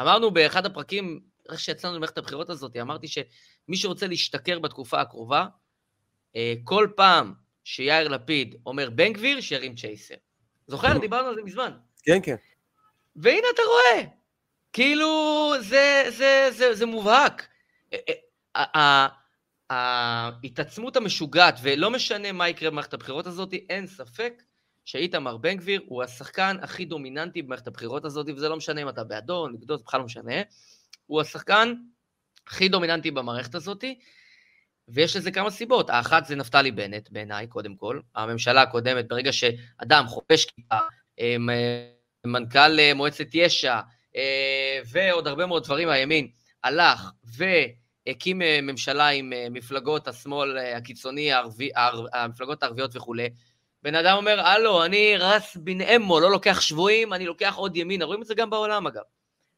[SPEAKER 2] אמרנו באחד הפרקים, איך שיצאנו למערכת הבחירות הזאת, אמרתי שמי שרוצה להשתכר בתקופה הקרובה, אה, כל פעם שיאיר לפיד אומר בן גביר, שירים צ'ייסר. זוכר? דיברנו על זה מזמן.
[SPEAKER 3] כן, כן.
[SPEAKER 2] והנה אתה רואה, כאילו זה, זה, זה, זה מובהק. אה, אה, ההתעצמות המשוגעת, ולא משנה מה יקרה במערכת הבחירות הזאת, אין ספק שאיתמר בן גביר הוא השחקן הכי דומיננטי במערכת הבחירות הזאת, וזה לא משנה אם אתה בעדו, נגדו, זה בכלל לא משנה. הוא השחקן הכי דומיננטי במערכת הזאת, ויש לזה כמה סיבות. האחת זה נפתלי בנט, בעיניי, קודם כל. הממשלה הקודמת, ברגע שאדם חופש כיפה, מנכ"ל אה, מועצת יש"ע, אה, ועוד הרבה מאוד דברים מהימין, הלך ו... הקים אה, ממשלה עם אה, מפלגות השמאל אה, הקיצוני, הערבי, המפלגות הערביות וכולי. בן אדם אומר, הלו, אני רס בן אמו, לא לוקח שבויים, אני לוקח עוד ימינה. רואים את זה גם בעולם, אגב,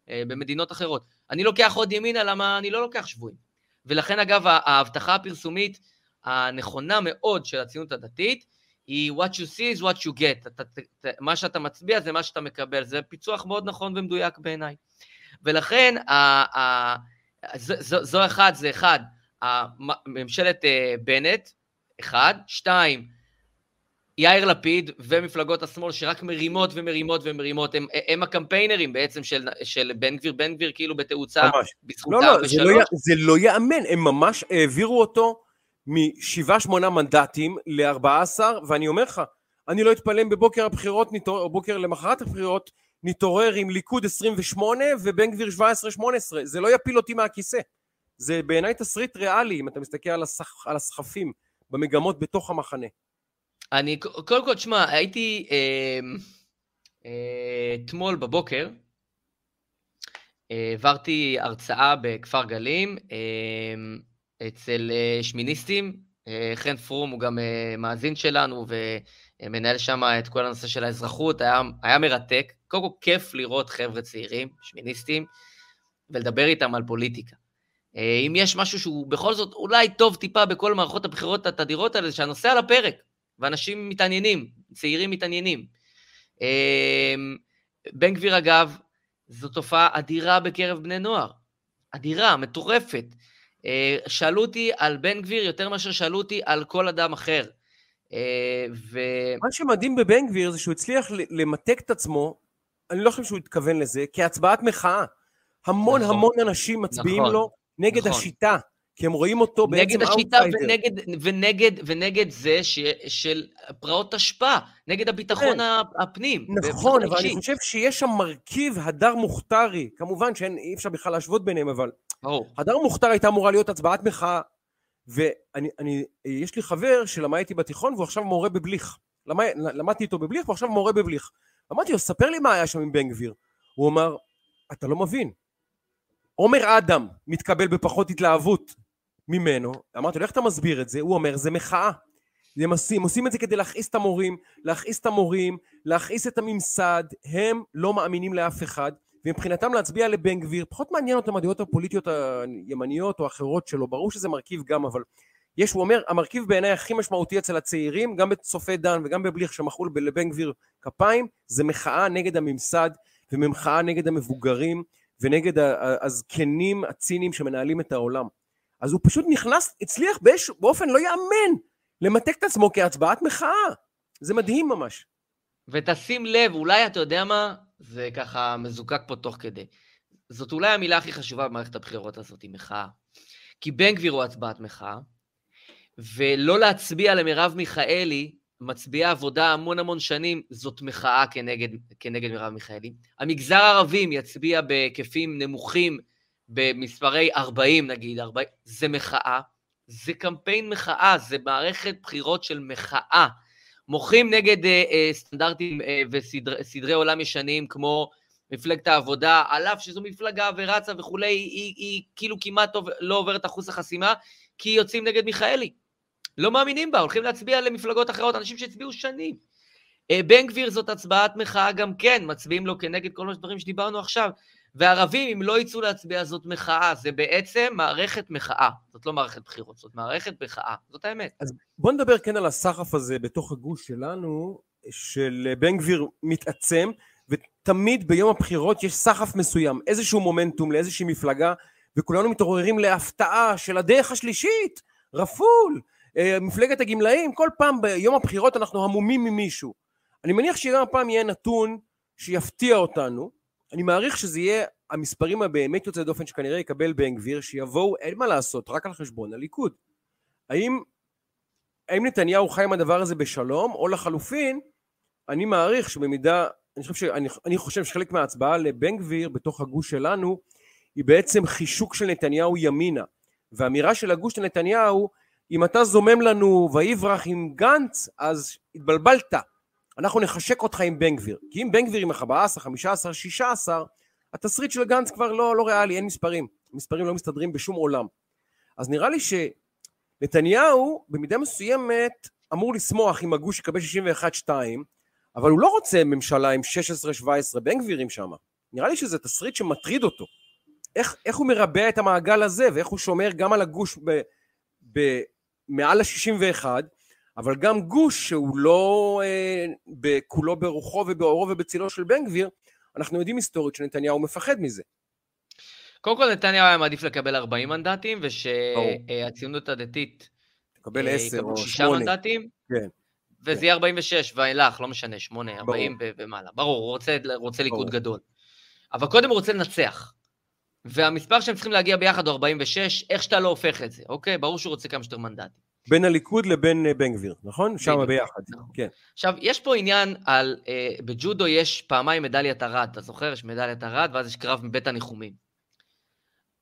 [SPEAKER 2] במדינות אחרות. אני לוקח עוד ימינה, למה אני לא לוקח שבויים? ולכן, אגב, ההבטחה הפרסומית הנכונה מאוד של הציונות הדתית, היא what you see is what you get. אתה, אתה, מה שאתה מצביע זה מה שאתה מקבל. זה פיצוח מאוד נכון ומדויק בעיניי. ולכן, ה, ה, זו, זו אחד, זה אחד, ממשלת אה, בנט, אחד, שתיים, יאיר לפיד ומפלגות השמאל שרק מרימות ומרימות ומרימות, הם, הם הקמפיינרים בעצם של, של בן גביר, בן גביר כאילו בתאוצה
[SPEAKER 3] ממש. בזכותה. לא, לא, זה לא, זה לא יאמן, הם ממש העבירו אותו משבעה שמונה מנדטים ל-14, ואני אומר לך, אני לא אתפלא אם בבוקר הבחירות, נתעורר, או בוקר למחרת הבחירות, נתעורר עם ליכוד 28 ובן גביר 17-18. זה לא יפיל אותי מהכיסא. זה בעיניי תסריט ריאלי, אם אתה מסתכל על, הסח, על הסחפים במגמות בתוך המחנה.
[SPEAKER 2] אני, קודם כל, תשמע, הייתי אה, אה, אתמול בבוקר, העברתי הרצאה בכפר גלים אה, אצל אה, שמיניסטים, אה, חן פרום הוא גם אה, מאזין שלנו ומנהל שם את כל הנושא של האזרחות, היה, היה מרתק. קודם כל כיף לראות חבר'ה צעירים, שמיניסטים, ולדבר איתם על פוליטיקה. אה, אם יש משהו שהוא בכל זאת אולי טוב טיפה בכל מערכות הבחירות התדירות האלה, זה שהנושא על הפרק, ואנשים מתעניינים, צעירים מתעניינים. אה, בן גביר, אגב, זו תופעה אדירה בקרב בני נוער. אדירה, מטורפת. אה, שאלו אותי על בן גביר יותר מאשר שאלו אותי על כל אדם אחר.
[SPEAKER 3] ו... מה שמדהים בבן גביר זה שהוא הצליח למתק את עצמו, אני לא חושב שהוא התכוון לזה, כהצבעת מחאה. המון נכון, המון אנשים מצביעים נכון. לו נגד נכון. השיטה, כי הם רואים אותו בעצם
[SPEAKER 2] נגד השיטה ונגד, ונגד, ונגד זה ש, של פרעות תשפ"א, נגד הביטחון כן. הפנים.
[SPEAKER 3] נכון, אבל אני חושב שיש שם מרכיב הדר מוכתרי, כמובן שאי אפשר בכלל להשוות ביניהם, אבל... ברור. הדר מוכתר הייתה אמורה להיות הצבעת מחאה, ויש לי חבר שלמד איתי בתיכון והוא עכשיו מורה בבליך. למד, למדתי איתו בבליך והוא עכשיו מורה בבליך. אמרתי לו, ספר לי מה היה שם עם בן גביר. הוא אמר, אתה לא מבין, עומר אדם מתקבל בפחות התלהבות ממנו, אמרתי לו, איך אתה מסביר את זה? הוא אומר, זה מחאה. הם עושים, עושים את זה כדי להכעיס את המורים, להכעיס את המורים, להכעיס את הממסד, הם לא מאמינים לאף אחד, ומבחינתם להצביע לבן גביר, פחות מעניין אותם הדעות הפוליטיות הימניות או אחרות שלו, ברור שזה מרכיב גם, אבל יש, הוא אומר, המרכיב בעיניי הכי משמעותי אצל הצעירים, גם בצופי דן וגם בבליך שמחאו לבן גביר כפיים, זה מחאה נגד הממסד ומחאה נגד המבוגרים, ונגד הזקנים הציניים שמנהלים את העולם. אז הוא פשוט נכנס, הצליח באש, באופן לא יאמן למתק את עצמו כהצבעת מחאה. זה מדהים ממש.
[SPEAKER 2] ותשים לב, אולי אתה יודע מה? זה ככה מזוקק פה תוך כדי. זאת אולי המילה הכי חשובה במערכת הבחירות הזאת, מחאה. כי בן גביר הוא הצבעת מחאה, ולא להצביע למרב מיכאלי מצביעי עבודה המון המון שנים, זאת מחאה כנגד, כנגד מרב מיכאלי. המגזר הערבים יצביע בהיקפים נמוכים, במספרי 40 נגיד, 40, זה מחאה. זה קמפיין מחאה, זה מערכת בחירות של מחאה. מוחים נגד אה, אה, סטנדרטים אה, וסדרי עולם ישנים כמו מפלגת העבודה, על אף שזו מפלגה ורצה וכולי, היא, היא, היא כאילו כמעט לא עוברת אחוז החסימה, כי יוצאים נגד מיכאלי. לא מאמינים בה, הולכים להצביע למפלגות אחרות, אנשים שהצביעו שנים. אה, בן גביר זאת הצבעת מחאה גם כן, מצביעים לו כנגד כל הדברים שדיברנו עכשיו. וערבים, אם לא יצאו להצביע, זאת מחאה. זה בעצם מערכת מחאה. זאת לא מערכת בחירות, זאת מערכת מחאה. זאת האמת.
[SPEAKER 3] אז בוא נדבר כן על הסחף הזה בתוך הגוש שלנו, של בן גביר מתעצם, ותמיד ביום הבחירות יש סחף מסוים, איזשהו מומנטום לאיזושהי מפלגה, וכולנו מתעוררים להפתעה של הדרך השלישית, רפול, אה, מפלגת הגמלאים, כל פעם ביום הבחירות אנחנו המומים ממישהו. אני מניח שגם הפעם יהיה נתון שיפתיע אותנו. אני מעריך שזה יהיה המספרים הבאמת יוצאי דופן שכנראה יקבל בן גביר, שיבואו, אין מה לעשות, רק על חשבון הליכוד. האם, האם נתניהו חי עם הדבר הזה בשלום, או לחלופין, אני מעריך שבמידה, אני חושב, שאני, אני חושב שחלק מההצבעה לבן גביר בתוך הגוש שלנו, היא בעצם חישוק של נתניהו ימינה. והאמירה של הגוש של נתניהו אם אתה זומם לנו ויברח עם גנץ, אז התבלבלת. אנחנו נחשק אותך עם בן גביר. כי אם בן גביר עם 14, 15, 16, התסריט של גנץ כבר לא, לא ריאלי, אין מספרים. מספרים לא מסתדרים בשום עולם. אז נראה לי שנתניהו במידה מסוימת אמור לשמוח אם הגוש יקבל 61-2, אבל הוא לא רוצה ממשלה עם 16-17 בן גבירים שם. נראה לי שזה תסריט שמטריד אותו. איך, איך הוא מרבע את המעגל הזה, ואיך הוא שומר גם על הגוש ב, ב, מעל ה-61, אבל גם גוש שהוא לא אה, כולו ברוחו ובאורו ובצילו של בן גביר, אנחנו יודעים היסטורית שנתניהו מפחד מזה.
[SPEAKER 2] קודם כל נתניהו היה מעדיף לקבל 40 מנדטים, ושהציונות הדתית
[SPEAKER 3] תקבל 10 אה, או 8
[SPEAKER 2] מנדטים, כן. וזה יהיה 46 ואילך, לא משנה, 8, 40 ומעלה. ברור, הוא רוצה, רוצה ליכוד גדול. אבל קודם הוא רוצה לנצח. והמספר שהם צריכים להגיע ביחד הוא 46, איך שאתה לא הופך את זה, אוקיי? ברור שהוא רוצה כמה שיותר מנדטים.
[SPEAKER 3] בין הליכוד לבין אה, בן גביר, נכון? שם ביחד,
[SPEAKER 2] נכון.
[SPEAKER 3] כן.
[SPEAKER 2] עכשיו, יש פה עניין על, אה, בג'ודו יש פעמיים מדליית ארד, אתה זוכר? יש מדליית ארד, ואז יש קרב מבית הניחומים.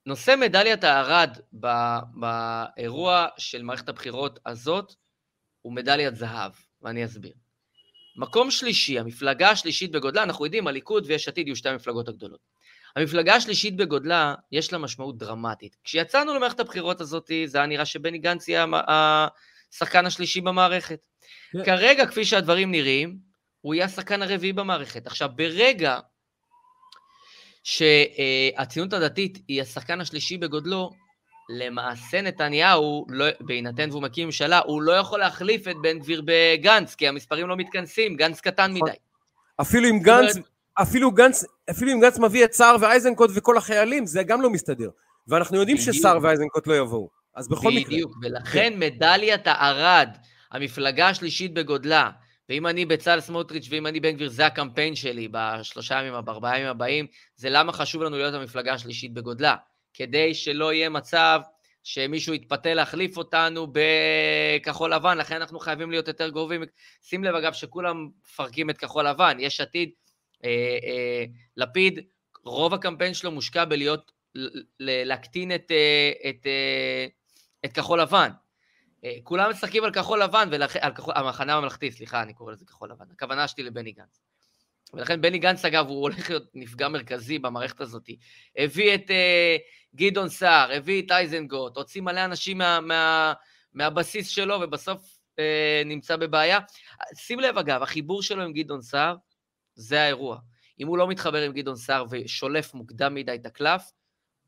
[SPEAKER 2] נושא מדליית הארד ב- באירוע של מערכת הבחירות הזאת הוא מדליית זהב, ואני אסביר. מקום שלישי, המפלגה השלישית בגודלה, אנחנו יודעים, הליכוד ויש עתיד יהיו שתי המפלגות הגדולות. המפלגה השלישית בגודלה, יש לה משמעות דרמטית. כשיצאנו למערכת הבחירות הזאת, זה היה נראה שבני גנץ יהיה השחקן השלישי במערכת.
[SPEAKER 3] כן.
[SPEAKER 2] כרגע, כפי שהדברים נראים, הוא יהיה השחקן הרביעי במערכת. עכשיו, ברגע שהציונות הדתית היא השחקן השלישי בגודלו, למעשה נתניהו, לא, בהינתן והוא מקים ממשלה, הוא לא יכול להחליף את בן גביר בגנץ, כי המספרים לא מתכנסים, גנץ קטן
[SPEAKER 3] נכון.
[SPEAKER 2] מדי.
[SPEAKER 3] אפילו אם
[SPEAKER 2] זאת אומרת-
[SPEAKER 3] גנץ, אפילו גנץ, אפילו אם גנץ מביא את סער ואייזנקוט וכל החיילים, זה גם לא מסתדר. ואנחנו יודעים
[SPEAKER 2] בדיוק.
[SPEAKER 3] שסער ואייזנקוט לא יבואו. אז בכל מקרה.
[SPEAKER 2] בדיוק, ולכן מדליית הארד, המפלגה השלישית בגודלה, ואם אני בצלאל סמוטריץ' ואם אני בן גביר, זה הקמפיין שלי בשלושה ימים, בארבעה ימים הבאים, זה למה חשוב לנו להיות המפלגה השלישית בגודלה. כדי שלא יהיה מצב שמישהו יתפתה להחליף אותנו בכחול לבן, לכן אנחנו חייבים להיות יותר גרובים. שים לב, אגב, שכולם מפרקים את כחול לבן. יש עתיד, אה, אה, לפיד, רוב הקמפיין שלו מושקע בלהיות, להקטין את, אה, את, אה, את כחול לבן. אה, כולם משחקים על כחול לבן, ולכן, על כחול, המחנה הממלכתי, סליחה, אני קורא לזה כחול לבן. הכוונה שלי לבני גנץ. ולכן בני גנץ, אגב, הוא הולך להיות נפגע מרכזי במערכת הזאת. הביא את אה, גדעון סער, הביא את אייזנגוט, הוציא מלא אנשים מה, מה, מהבסיס שלו, ובסוף אה, נמצא בבעיה. שים לב, אגב, החיבור שלו עם גדעון סער, זה האירוע. אם הוא לא מתחבר עם גדעון סער ושולף מוקדם מדי את הקלף,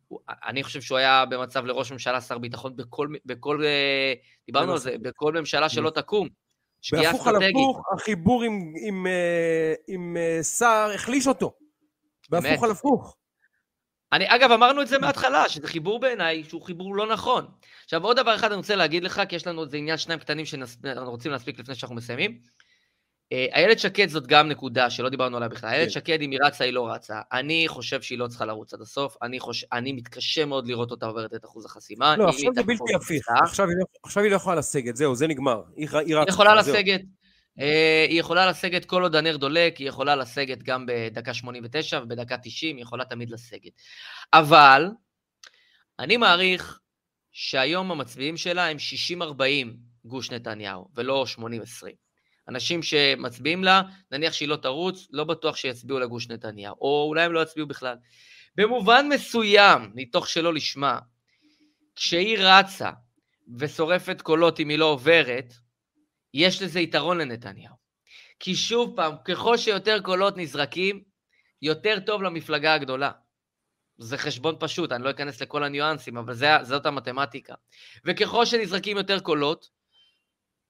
[SPEAKER 2] הוא- אני חושב שהוא היה במצב לראש ממשלה, שר ביטחון, בכל, בכל אה, דיברנו על זה, בכל ממשלה שלא תקום. שגיאה
[SPEAKER 3] בהפוך על. הפוך, החיבור עם, עם, אה, עם אה, סער החליש אותו. בהפוך על הפוך.
[SPEAKER 2] אני, אגב, אמרנו את זה מההתחלה, שזה חיבור בעיניי שהוא חיבור לא נכון. עכשיו, עוד דבר אחד אני רוצה להגיד לך, כי יש לנו איזה עניין שניים קטנים שאנחנו רוצים להספיק לפני שאנחנו מסיימים. אה, איילת שקד זאת גם נקודה שלא דיברנו עליה בכלל. איילת
[SPEAKER 3] כן.
[SPEAKER 2] שקד, אם היא רצה, היא לא רצה. אני חושב שהיא לא צריכה לרוץ עד הסוף. אני, חוש... אני מתקשה מאוד לראות אותה עוברת את אחוז החסימה.
[SPEAKER 3] לא,
[SPEAKER 2] היא
[SPEAKER 3] עכשיו זה בלתי הפיך. עכשיו היא לא- עכשיו היא לא יכולה לסגת, זהו, זה נגמר. היא ר- היא רצה.
[SPEAKER 2] היא יכולה. לסגת. אה, היא יכולה לסגת כל עוד הנר דולק, היא יכולה לסגת גם בדקה 89 ובדקה 90, היא יכולה תמיד לסגת. אבל, אני מעריך שהיום המצביעים שלה הם 60-40 גוש נתניהו, ולא 80-20. אנשים שמצביעים לה, נניח שהיא לא תרוץ, לא בטוח שיצביעו לגוש נתניהו, או אולי הם לא יצביעו בכלל. במובן מסוים, מתוך שלא לשמה, כשהיא רצה ושורפת קולות אם היא לא עוברת, יש לזה יתרון לנתניהו. כי שוב פעם, ככל שיותר קולות נזרקים, יותר טוב למפלגה הגדולה. זה חשבון פשוט, אני לא אכנס לכל הניואנסים, אבל זה, זאת המתמטיקה. וככל שנזרקים יותר קולות,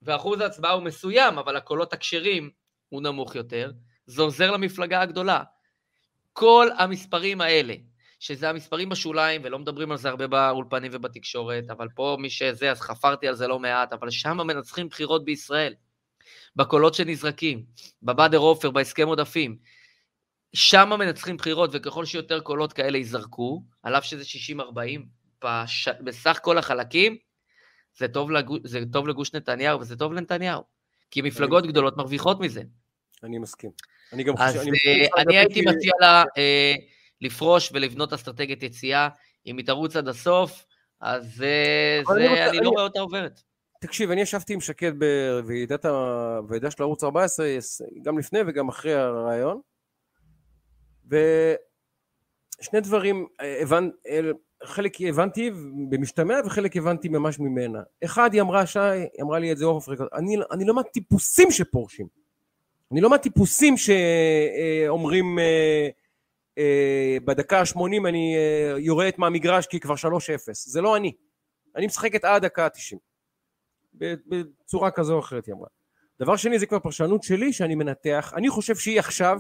[SPEAKER 2] ואחוז ההצבעה הוא מסוים, אבל הקולות הכשרים הוא נמוך יותר, זה עוזר למפלגה הגדולה. כל המספרים האלה, שזה המספרים בשוליים, ולא מדברים על זה הרבה באולפנים ובתקשורת, אבל פה מי שזה, אז חפרתי על זה לא מעט, אבל שם מנצחים בחירות בישראל. בקולות שנזרקים, בבאדר עופר, בהסכם עודפים. שם מנצחים בחירות, וככל שיותר קולות כאלה ייזרקו, על אף שזה 60-40, בש... בסך כל החלקים, זה טוב, לגוש, זה טוב לגוש נתניהו וזה טוב לנתניהו. כי מפלגות
[SPEAKER 3] מסכים.
[SPEAKER 2] גדולות מרוויחות מזה.
[SPEAKER 3] אני מסכים. אני גם
[SPEAKER 2] אז
[SPEAKER 3] חושב...
[SPEAKER 2] אני,
[SPEAKER 3] מסכים איתך
[SPEAKER 2] אני הייתי
[SPEAKER 3] כי-
[SPEAKER 2] מציע לה אה, לפרוש ולבנות אסטרטגיית יציאה. אם היא תרוץ עד הסוף, אז
[SPEAKER 3] אבל
[SPEAKER 2] זה,
[SPEAKER 3] אני רוצה-
[SPEAKER 2] אני לא
[SPEAKER 3] אני-
[SPEAKER 2] רואה אותה עוברת.
[SPEAKER 3] תקשיב, אני ישבתי עם שקד בוועידת ה- בוועידה של ערוץ 14, גם לפני וגם אחרי הרעיון, ושני דברים, הבנ... חלק הבנתי במשתמע וחלק הבנתי ממש ממנה. אחד, היא אמרה, שי, היא אמרה לי את זה אוף רקורד, אני, אני לא מהטיפוסים שפורשים. אני לא מהטיפוסים שאומרים אה, אה, בדקה ה-80 אני אה, יורדת מהמגרש כי כבר 3-0. זה לא אני. אני משחקת עד דקה ה-90. בצורה כזו או אחרת היא אמרה. דבר שני זה כבר פרשנות שלי שאני מנתח, אני חושב שהיא עכשיו,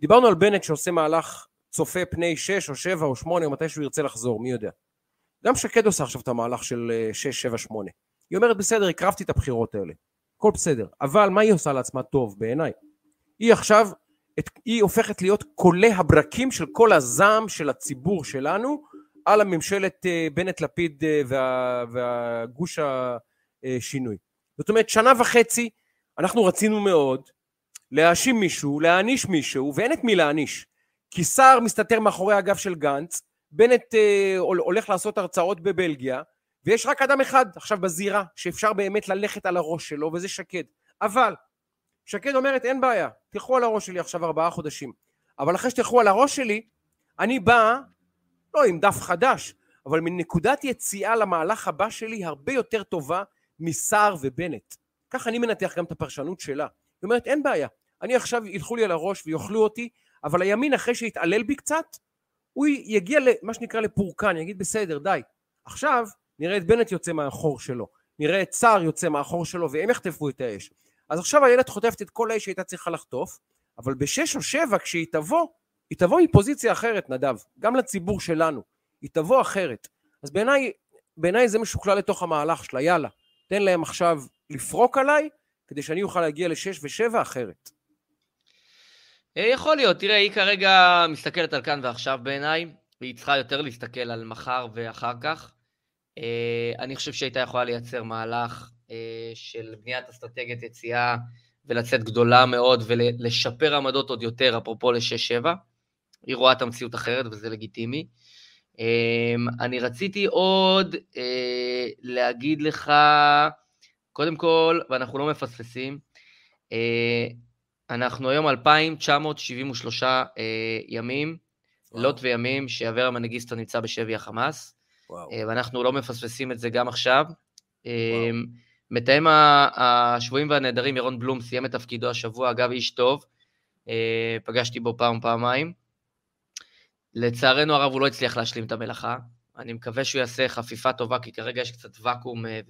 [SPEAKER 3] דיברנו על בנט שעושה מהלך צופה פני 6 או 7 או 8 או מתי שהוא ירצה לחזור, מי יודע. גם שקד עושה עכשיו את המהלך של אה, 6, 7, 8. היא אומרת בסדר, הקרבתי את הבחירות האלה, הכל בסדר, אבל מה היא עושה לעצמה טוב בעיניי? היא עכשיו, את, היא הופכת להיות קולי הברקים של כל הזעם של הציבור שלנו על הממשלת אה, בנט-לפיד אה, וה, והגוש ה... אה. זאת אומרת, שנה וחצי אנחנו רצינו מאוד להאשים מישהו, להעניש מישהו, ואין את מי להעניש. כי סער מסתתר מאחורי הגב של גנץ, בנט אה, הולך לעשות הרצאות בבלגיה, ויש רק אדם אחד עכשיו בזירה שאפשר באמת ללכת על הראש שלו, וזה שקד. אבל שקד אומרת, אין בעיה, תלכו על הראש שלי עכשיו ארבעה חודשים. אבל אחרי שתלכו על הראש שלי, אני בא, לא עם דף חדש, אבל מנקודת יציאה למהלך הבא שלי הרבה יותר טובה מסער ובנט. כך אני מנתח גם את הפרשנות שלה. היא אומרת, אין בעיה, אני עכשיו ילכו לי על הראש ויאכלו אותי, אבל הימין אחרי שיתעלל בי קצת, הוא יגיע למה שנקרא לפורקן, יגיד בסדר, די. עכשיו נראה את בנט יוצא מהחור שלו, נראה את סער יוצא מהחור שלו, והם יחטפו את האש. אז עכשיו הילד חוטפת את כל האש שהייתה צריכה לחטוף, אבל בשש או שבע כשהיא תבוא, היא תבוא מפוזיציה אחרת, נדב, גם לציבור שלנו, היא תבוא אחרת. אז בעיניי, בעיניי זה משוכלל לתוך המהלך שלה, יאללה, תן להם עכשיו לפרוק עליי, כדי שאני אוכל להגיע לשש ושבע אחרת.
[SPEAKER 2] אה, יכול להיות, תראה, היא כרגע מסתכלת על כאן ועכשיו בעיניי, והיא צריכה יותר להסתכל על מחר ואחר כך. אה, אני חושב שהייתה יכולה לייצר מהלך אה, של בניית אסטרטגיית יציאה ולצאת גדולה מאוד ולשפר עמדות עוד יותר, אפרופו ל-6-7. היא רואה את המציאות אחרת וזה לגיטימי. אני רציתי עוד להגיד לך, קודם כל, ואנחנו לא מפספסים, אנחנו היום 2,973 אה, ימים, לילות וימים, שאברה מנגיסטו נמצא בשבי החמאס, וואו. אה, ואנחנו לא מפספסים את זה גם עכשיו. אה, מתאם השבויים והנעדרים ירון בלום סיים את תפקידו השבוע, אגב איש טוב, אה, פגשתי בו פעם פעמיים. לצערנו הרב הוא לא הצליח להשלים את המלאכה, אני מקווה שהוא יעשה חפיפה טובה, כי כרגע יש קצת ואקום אה,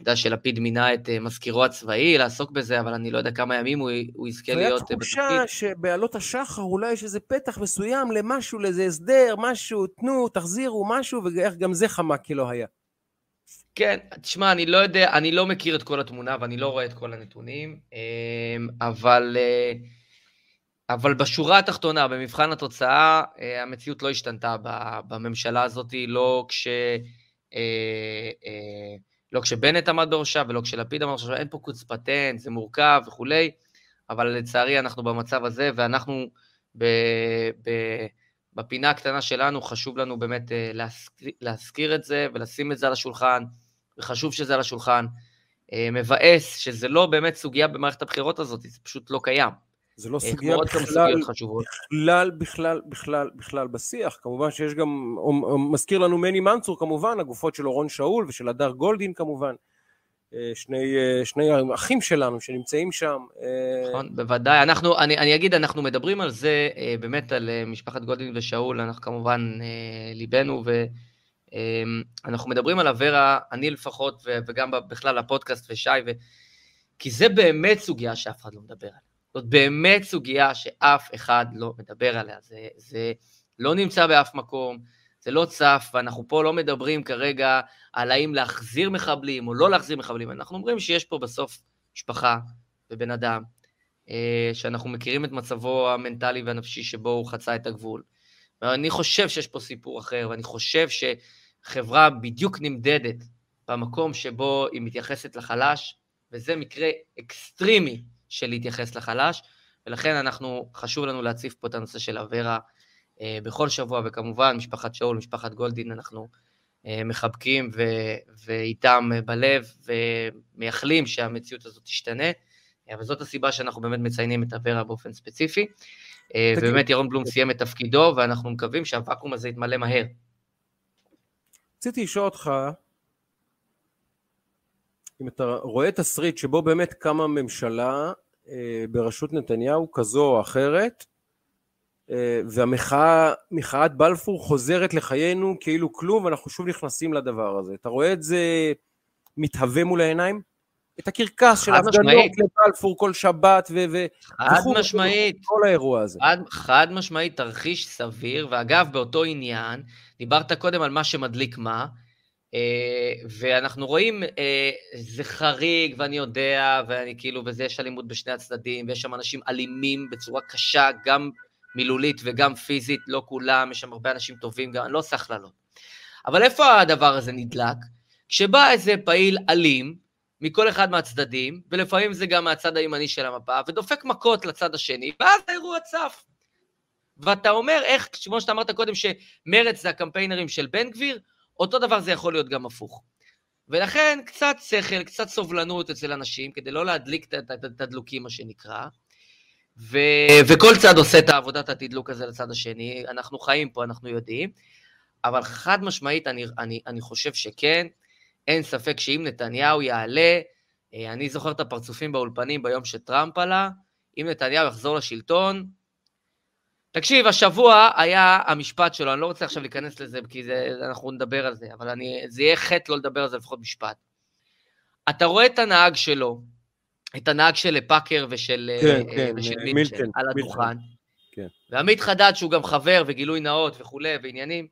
[SPEAKER 2] יודע שלפיד מינה את אה, מזכירו הצבאי לעסוק בזה, אבל אני לא יודע כמה ימים הוא, הוא יזכה להיות
[SPEAKER 3] בתפקיד. והיה תחושה שבעלות השחר אולי יש איזה פתח מסוים למשהו, לאיזה הסדר, משהו, תנו, תחזירו, משהו, ואיך גם זה חמק כי לא היה.
[SPEAKER 2] כן, תשמע, אני לא יודע, אני לא מכיר את כל התמונה ואני לא רואה את כל הנתונים, אמ, אבל, אה, אבל בשורה התחתונה, במבחן התוצאה, אה, המציאות לא השתנתה בממשלה הזאת, לא כש... לא כשבנט עמד בראשה ולא כשלפיד עמד בראשה, אין פה קוץ פטנט, זה מורכב וכולי, אבל לצערי אנחנו במצב הזה, ואנחנו ב, ב, בפינה הקטנה שלנו, חשוב לנו באמת אה, להזכיר, להזכיר את זה ולשים את זה על השולחן, וחשוב שזה על השולחן. אה, מבאס שזה לא באמת סוגיה במערכת הבחירות הזאת, זה פשוט לא קיים.
[SPEAKER 3] זה לא אה, סוגיה בכלל, בכלל, בכלל, בכלל, בכלל בשיח. כמובן שיש גם, מזכיר לנו מני מנצור כמובן, הגופות של אורון שאול ושל הדר גולדין כמובן. אה, שני, אה, שני אחים שלנו שנמצאים שם.
[SPEAKER 2] נכון, בוודאי. אנחנו, אני, אני אגיד, אנחנו מדברים על זה, באמת על משפחת גולדין ושאול, אנחנו כמובן, ליבנו, ואנחנו מדברים על אברה, אני לפחות, וגם בכלל הפודקאסט ושי, ו... כי זה באמת סוגיה שאף אחד לא מדבר עליה. זאת באמת סוגיה שאף אחד לא מדבר עליה, זה, זה לא נמצא באף מקום, זה לא צף, ואנחנו פה לא מדברים כרגע על האם להחזיר מחבלים או לא להחזיר מחבלים, אנחנו אומרים שיש פה בסוף משפחה ובן אדם, אה, שאנחנו מכירים את מצבו המנטלי והנפשי שבו הוא חצה את הגבול. ואני חושב שיש פה סיפור אחר, ואני חושב שחברה בדיוק נמדדת במקום שבו היא מתייחסת לחלש, וזה מקרה אקסטרימי של להתייחס לחלש, ולכן אנחנו, חשוב לנו להציף פה את הנושא של אברה אה, בכל שבוע, וכמובן משפחת שאול, משפחת גולדין, אנחנו אה, מחבקים ו, ואיתם בלב, ומייחלים שהמציאות הזאת תשתנה, אה, וזאת הסיבה שאנחנו באמת מציינים את אברה באופן ספציפי. אה, ובאמת ירון בלום סיים את תפקידו, ואנחנו מקווים שהוואקום הזה יתמלא מהר.
[SPEAKER 3] רציתי לשאול אותך, אם אתה רואה תסריט שבו באמת קמה ממשלה בראשות נתניהו כזו או אחרת אה, והמחאה, מחאת בלפור חוזרת לחיינו כאילו כלום ואנחנו שוב נכנסים לדבר הזה. אתה רואה את זה מתהווה מול העיניים? את הקרקס של הפגנות לבלפור כל שבת ו...
[SPEAKER 2] חד משמעית.
[SPEAKER 3] כל האירוע הזה.
[SPEAKER 2] חד, חד משמעית, תרחיש סביר, ואגב, באותו עניין, דיברת קודם על מה שמדליק מה, אה, ואנחנו רואים, אה, זה חריג, ואני יודע, ואני כאילו, וזה יש אלימות בשני הצדדים, ויש שם אנשים אלימים בצורה קשה, גם מילולית וגם פיזית, לא כולם, יש שם הרבה אנשים טובים, גם, אני לא עושה הכללות. אבל איפה הדבר הזה נדלק? כשבא איזה פעיל אלים, מכל אחד מהצדדים, ולפעמים זה גם מהצד הימני של המפה, ודופק מכות לצד השני, ואז האירוע צף. ואתה אומר, איך, כמו שאתה אמרת קודם, שמרץ זה הקמפיינרים של בן גביר, אותו דבר זה יכול להיות גם הפוך. ולכן קצת שכל, קצת סובלנות אצל אנשים, כדי לא להדליק את התדלוקים, מה שנקרא. ו... וכל צד עושה את העבודת התדלוק הזה לצד השני, אנחנו חיים פה, אנחנו יודעים. אבל חד משמעית, אני, אני, אני חושב שכן, אין ספק שאם נתניהו יעלה, אה, אני זוכר את הפרצופים באולפנים ביום שטראמפ עלה, אם נתניהו יחזור לשלטון, תקשיב, השבוע היה המשפט שלו, אני לא רוצה עכשיו להיכנס לזה, כי זה, אנחנו נדבר על זה, אבל אני, זה יהיה חטא לא לדבר על זה לפחות משפט. אתה רואה את הנהג שלו, את הנהג של פאקר ושל,
[SPEAKER 3] כן,
[SPEAKER 2] אה,
[SPEAKER 3] כן,
[SPEAKER 2] ושל
[SPEAKER 3] מילטון,
[SPEAKER 2] מילטון על. הדוכן,
[SPEAKER 3] כן.
[SPEAKER 2] ועמית חדד, שהוא גם חבר וגילוי נאות וכולי, ועניינים,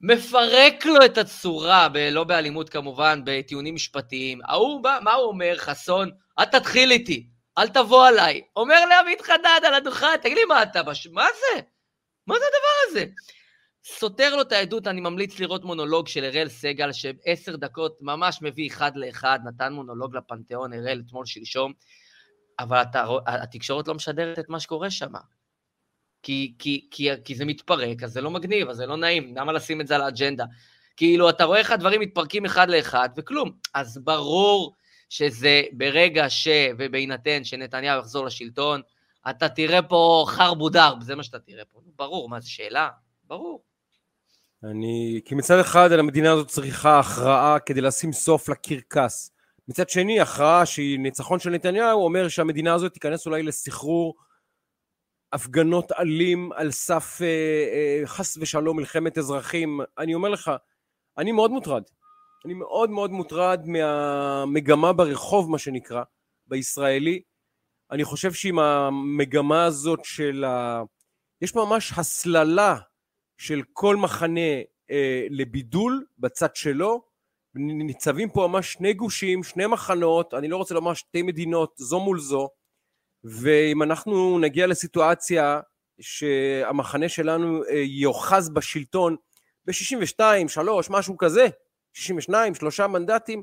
[SPEAKER 2] מפרק לו את הצורה, ב, לא באלימות כמובן, בטיעונים משפטיים. ההוא מה הוא אומר, חסון? אל תתחיל איתי, אל תבוא עליי. אומר לעמית חדד על הדוכן, תגיד לי, מה אתה, בש... מה זה? מה זה הדבר הזה? סותר לו את העדות, אני ממליץ לראות מונולוג של אראל סגל, שעשר דקות ממש מביא אחד לאחד, נתן מונולוג לפנתיאון, אראל אתמול שלשום, אבל אתה, התקשורת לא משדרת את מה שקורה שם. כי, כי, כי, כי זה מתפרק, אז זה לא מגניב, אז זה לא נעים, למה לשים את זה על האג'נדה? כאילו, אתה רואה איך הדברים מתפרקים אחד לאחד, וכלום. אז ברור שזה ברגע ש... ובהינתן שנתניהו יחזור לשלטון, אתה תראה פה חרבו דרב, זה מה שאתה תראה פה. ברור, מה, זו שאלה? ברור.
[SPEAKER 3] אני... כי מצד אחד המדינה הזאת צריכה הכרעה כדי לשים סוף לקרקס. מצד שני, הכרעה שהיא ניצחון של נתניהו, אומר שהמדינה הזאת תיכנס אולי לסחרור הפגנות אלים על סף אה, אה, חס ושלום מלחמת אזרחים. אני אומר לך, אני מאוד מוטרד. אני מאוד מאוד מוטרד מהמגמה ברחוב, מה שנקרא, בישראלי. אני חושב שעם המגמה הזאת של ה... יש ממש הסללה של כל מחנה אה, לבידול בצד שלו. ניצבים פה ממש שני גושים, שני מחנות, אני לא רוצה לומר שתי מדינות, זו מול זו, ואם אנחנו נגיע לסיטואציה שהמחנה שלנו אה, יאחז בשלטון ב-62, 3, משהו כזה, 62, שלושה מנדטים,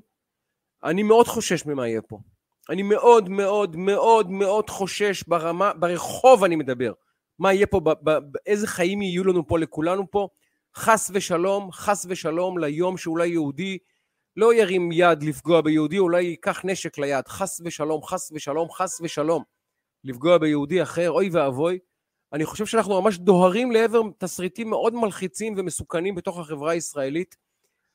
[SPEAKER 3] אני מאוד חושש ממה יהיה פה. אני מאוד מאוד מאוד מאוד חושש ברמה, ברחוב אני מדבר. מה יהיה פה, ב, ב, איזה חיים יהיו לנו פה לכולנו פה. חס ושלום, חס ושלום ליום שאולי יהודי לא ירים יד לפגוע ביהודי, אולי ייקח נשק ליד. חס ושלום, חס ושלום, חס ושלום. לפגוע ביהודי אחר, אוי ואבוי. אני חושב שאנחנו ממש דוהרים לעבר תסריטים מאוד מלחיצים ומסוכנים בתוך החברה הישראלית,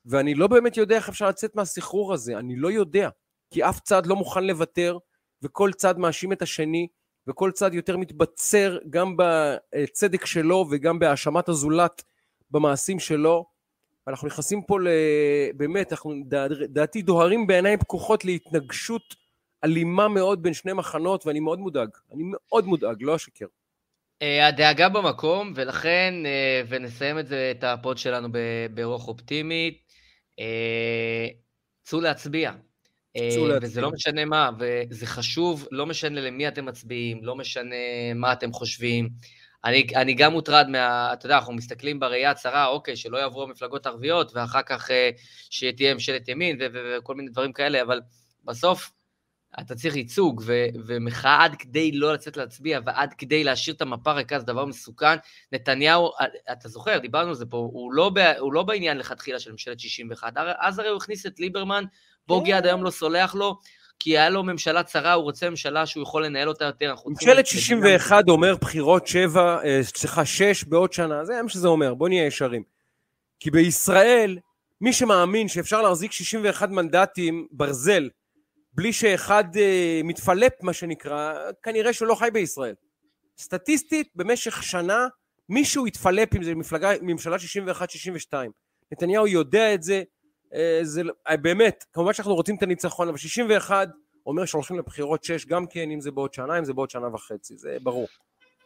[SPEAKER 3] ואני לא באמת יודע איך אפשר לצאת מהסחרור הזה, אני לא יודע, כי אף צד לא מוכן לוותר, וכל צד מאשים את השני, וכל צד יותר מתבצר גם בצדק שלו וגם בהאשמת הזולת במעשים שלו. אנחנו נכנסים פה ל... באמת, אנחנו דעתי דוהרים בעיניים פקוחות להתנגשות אלימה מאוד בין שני מחנות, ואני מאוד מודאג. אני מאוד מודאג, לא אשקר.
[SPEAKER 2] אה, הדאגה במקום, ולכן, אה, ונסיים את זה, את ה pod שלנו ברוח אופטימית, צאו להצביע.
[SPEAKER 3] צאו להצביע.
[SPEAKER 2] וזה לא משנה מה, וזה חשוב, לא משנה למי אתם מצביעים, לא משנה מה אתם חושבים. אני, אני גם מוטרד מה... אתה יודע, אנחנו מסתכלים בראייה הצרה, אוקיי, שלא יעברו המפלגות הערביות, ואחר כך אה, שתהיה ממשלת ימין וכל מיני דברים כאלה, אבל בסוף אתה צריך ייצוג ו- ומחאה עד כדי לא לצאת להצביע ועד כדי להשאיר את המפה ריקה זה דבר מסוכן. נתניהו, אתה זוכר, דיברנו על זה פה, הוא לא, ב- הוא לא בעניין לכתחילה של ממשלת 61, אז הרי הוא הכניס את ליברמן, בוגי עד היום לא סולח לו, כי היה לו ממשלה צרה, הוא רוצה ממשלה שהוא יכול לנהל אותה יותר.
[SPEAKER 3] ממשלת 61 אומר בחירות 7, אה, סליחה, 6 בעוד שנה, זה מה שזה אומר, בוא נהיה ישרים. כי בישראל, מי שמאמין שאפשר להחזיק 61 מנדטים ברזל, בלי שאחד אה, מתפלפ, מה שנקרא, כנראה שהוא לא חי בישראל. סטטיסטית, במשך שנה, מישהו יתפלפ אם זה מפלגה, ממשלה 61-62. נתניהו יודע את זה, אה, זה לא- אה, באמת, כמובן שאנחנו רוצים את הניצחון, אבל 61 אומר שהולכים לבחירות 6, גם כן, אם זה בעוד שנה, אם זה בעוד שנה וחצי, זה ברור.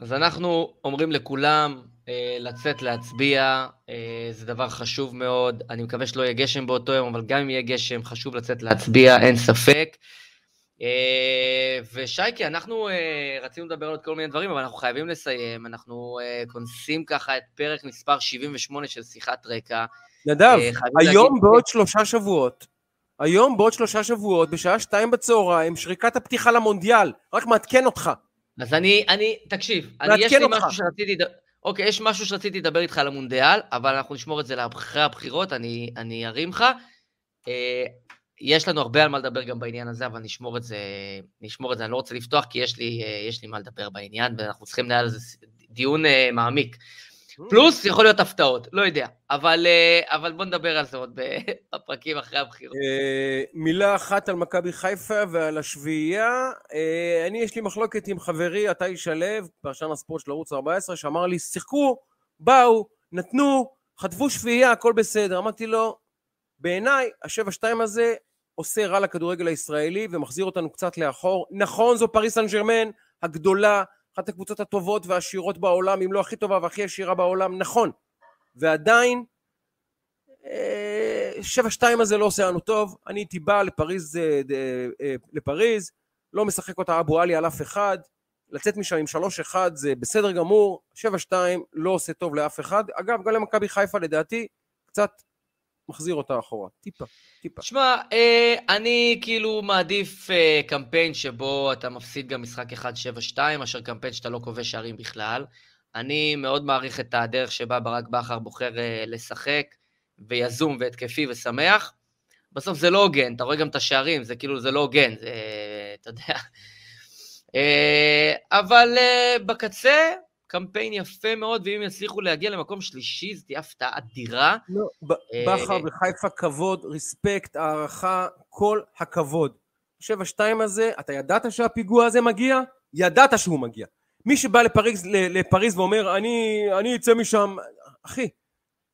[SPEAKER 2] אז אנחנו אומרים לכולם אה, לצאת להצביע, אה, זה דבר חשוב מאוד. אני מקווה שלא יהיה גשם באותו יום, אבל גם אם יהיה גשם, חשוב לצאת להצביע, אין ספק. אה, ושייקי, אנחנו אה, רצינו לדבר על עוד כל מיני דברים, אבל אנחנו חייבים לסיים. אנחנו אה, כונסים ככה את פרק מספר 78 של שיחת רקע.
[SPEAKER 3] נדב,
[SPEAKER 2] אה,
[SPEAKER 3] היום
[SPEAKER 2] להגיד-
[SPEAKER 3] בעוד שלושה שבועות, היום, בעוד שלושה שבועות, בשעה שתיים בצהריים, שריקת הפתיחה למונדיאל. רק מעדכן אותך.
[SPEAKER 2] אז אני, אני, תקשיב, אני, יש לי
[SPEAKER 3] אותך.
[SPEAKER 2] משהו שרציתי, אוקיי, יש משהו שרציתי לדבר איתך על המונדיאל, אבל אנחנו נשמור את זה לאחרי הבחירות, אני, אני ארים לך. אה, יש לנו הרבה על מה לדבר גם בעניין הזה, אבל נשמור את זה, נשמור את זה, אני לא רוצה לפתוח, כי יש לי, אה, יש לי מה לדבר בעניין, ואנחנו צריכים לנהל על זה דיון אה, מעמיק. פלוס, יכול להיות הפתעות, לא יודע. אבל, אה, אבל בוא נדבר על זה עוד [laughs] בפרקים אחרי הבחירות.
[SPEAKER 3] אה, מילה אחת על מכבי חיפה ועל השביעייה. אה, אני, יש לי מחלוקת עם חברי עטי שלו, פרשן הספורט של ערוץ 14, שאמר לי, שיחקו, באו, נתנו, חטפו שביעייה, הכל בסדר. אמרתי לו, בעיניי, השבע שתיים הזה עושה רע לכדורגל הישראלי ומחזיר אותנו קצת לאחור. נכון, זו פריס סן ג'רמן הגדולה, אחת הקבוצות הטובות והעשירות בעולם, אם לא הכי טובה והכי עשירה בעולם, נכון. ועדיין, אה, שבע שתיים הזה לא עושה לנו טוב, אני הייתי בא לפריז, אה, אה, לפריז, לא משחק אותה אבו עלי על אף אחד, לצאת משם עם שלוש אחד זה בסדר גמור, שבע שתיים לא עושה טוב לאף אחד, אגב גם למכבי חיפה לדעתי קצת מחזיר אותה אחורה, טיפה, טיפה.
[SPEAKER 2] שמע, אה, אני כאילו מעדיף אה, קמפיין שבו אתה מפסיד גם משחק 1-7-2, מאשר קמפיין שאתה לא כובש שערים בכלל. אני מאוד מעריך את הדרך שבה ברק בכר בוחר אה, לשחק, ויזום והתקפי ושמח. בסוף זה לא הוגן, אתה רואה גם את השערים, זה כאילו, זה לא הוגן, זה, אתה יודע. אה, אבל אה, בקצה, קמפיין יפה מאוד, ואם יצליחו להגיע למקום שלישי, זו תהיה הפתעה אדירה.
[SPEAKER 3] לא,
[SPEAKER 2] אה,
[SPEAKER 3] בכר וחיפה כבוד, רספקט, הערכה, כל הכבוד. שבע שתיים הזה, אתה ידעת שהפיגוע הזה מגיע? ידעת שהוא מגיע. מי שבא לפריז, לפריז ואומר, אני, אני אצא משם, אחי,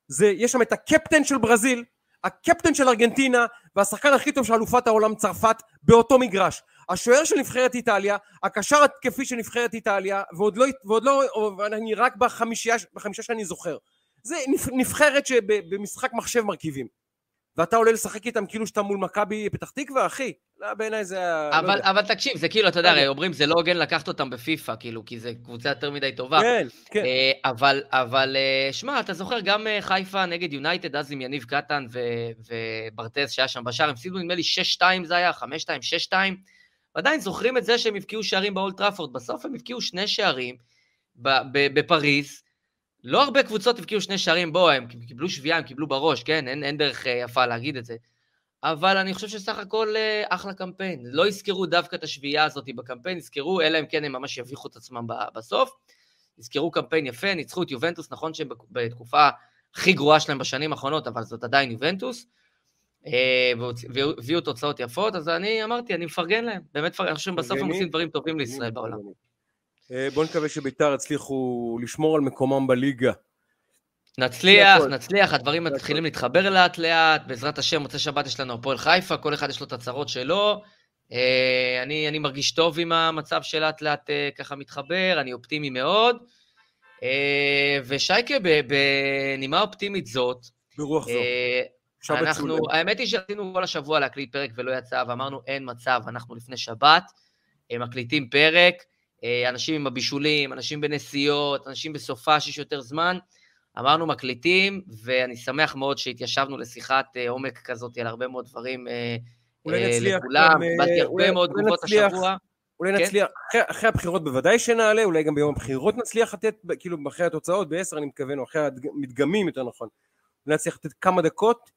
[SPEAKER 3] זה, יש שם את הקפטן של ברזיל, הקפטן של ארגנטינה, והשחקן הכי טוב של אלופת העולם צרפת באותו מגרש. השוער של נבחרת איטליה, הקשר התקפי של נבחרת איטליה, ועוד לא, ועוד לא, אני רק בחמישייה, בחמישה שאני זוכר. זה נבח- נבחרת שבמשחק מחשב מרכיבים. ואתה עולה לשחק איתם כאילו שאתה מול מכבי פתח תקווה, אחי. לא, בעיניי זה... לא
[SPEAKER 2] אבל,
[SPEAKER 3] יודע.
[SPEAKER 2] אבל תקשיב, זה כאילו, אתה יודע,
[SPEAKER 3] לא יודע.
[SPEAKER 2] הרי אומרים, זה לא הוגן לקחת אותם בפיפא, כאילו, כי זו קבוצה יותר מדי טובה.
[SPEAKER 3] כן, כן.
[SPEAKER 2] אה, אבל, אבל, אה, שמע, אתה זוכר גם אה, חיפה נגד יונייטד, אז עם יניב קטן ו- וברטז שהיה שם בשער, הם הפסידו נדמה לי 6-2 זה היה, 5-2, 6-2, ועדיין זוכרים את זה שהם הבקיעו שערים באולד טראפורד. בסוף הם הבקיעו שני שערים בפריז. לא הרבה קבוצות הבקיעו שני שערים, בוא, הם קיבלו שביעייה, הם קיבלו בראש, כן? אין, אין דרך אה, יפה להגיד את זה. אבל אני חושב שסך הכל אה, אחלה קמפיין. לא יזכרו דווקא את השביעייה הזאת בקמפיין, יזכרו, אלא אם כן הם ממש יביכו את עצמם בסוף. יזכרו קמפיין יפה, ניצחו את יובנטוס, נכון שהם בתקופה הכי גרועה שלהם בשנים האחרונות, אבל זאת עדיין יובנטוס. אה, והביאו תוצאות יפות, אז אני אמרתי, אני מפרגן להם, באמת אני חושב שבסוף הם. עושים דברים טובים לישראל בעולם.
[SPEAKER 3] אה, בוא נקווה שביתר יצליחו לשמור על מקומם בליגה.
[SPEAKER 2] נצליח. נצליח, הדברים מתחילים להתחבר לאט לאט, בעזרת השם, מוצאי שבת יש לנו הפועל חיפה, כל אחד יש לו את הצרות שלו. אה, אני, אני מרגיש טוב עם המצב שלאט לאט ככה מתחבר, אני אופטימי מאוד. ושייקה, בנימה אופטימית זאת,
[SPEAKER 3] ברוח זו.
[SPEAKER 2] אנחנו. האמת היא שרצינו כל השבוע להקליט פרק ולא יצא, ואמרנו אין מצב, אנחנו לפני שבת, אה, מקליטים פרק, אה, אנשים עם הבישולים, אנשים בנסיעות, אנשים בסופה שיש יותר זמן, אמרנו מקליטים, ואני שמח מאוד שהתיישבנו לשיחת אה, עומק כזאת על הרבה מאוד דברים לכולם, קיבלתי הרבה מאוד תגובות. השבוע.
[SPEAKER 3] אולי
[SPEAKER 2] כן?
[SPEAKER 3] נצליח, אחרי, אחרי הבחירות בוודאי שנעלה, אולי גם ביום הבחירות נצליח לתת, כאילו אחרי התוצאות, בעשר אני מתכוון, או אחרי המדגמים יותר נכון, נצליח לתת כמה דקות,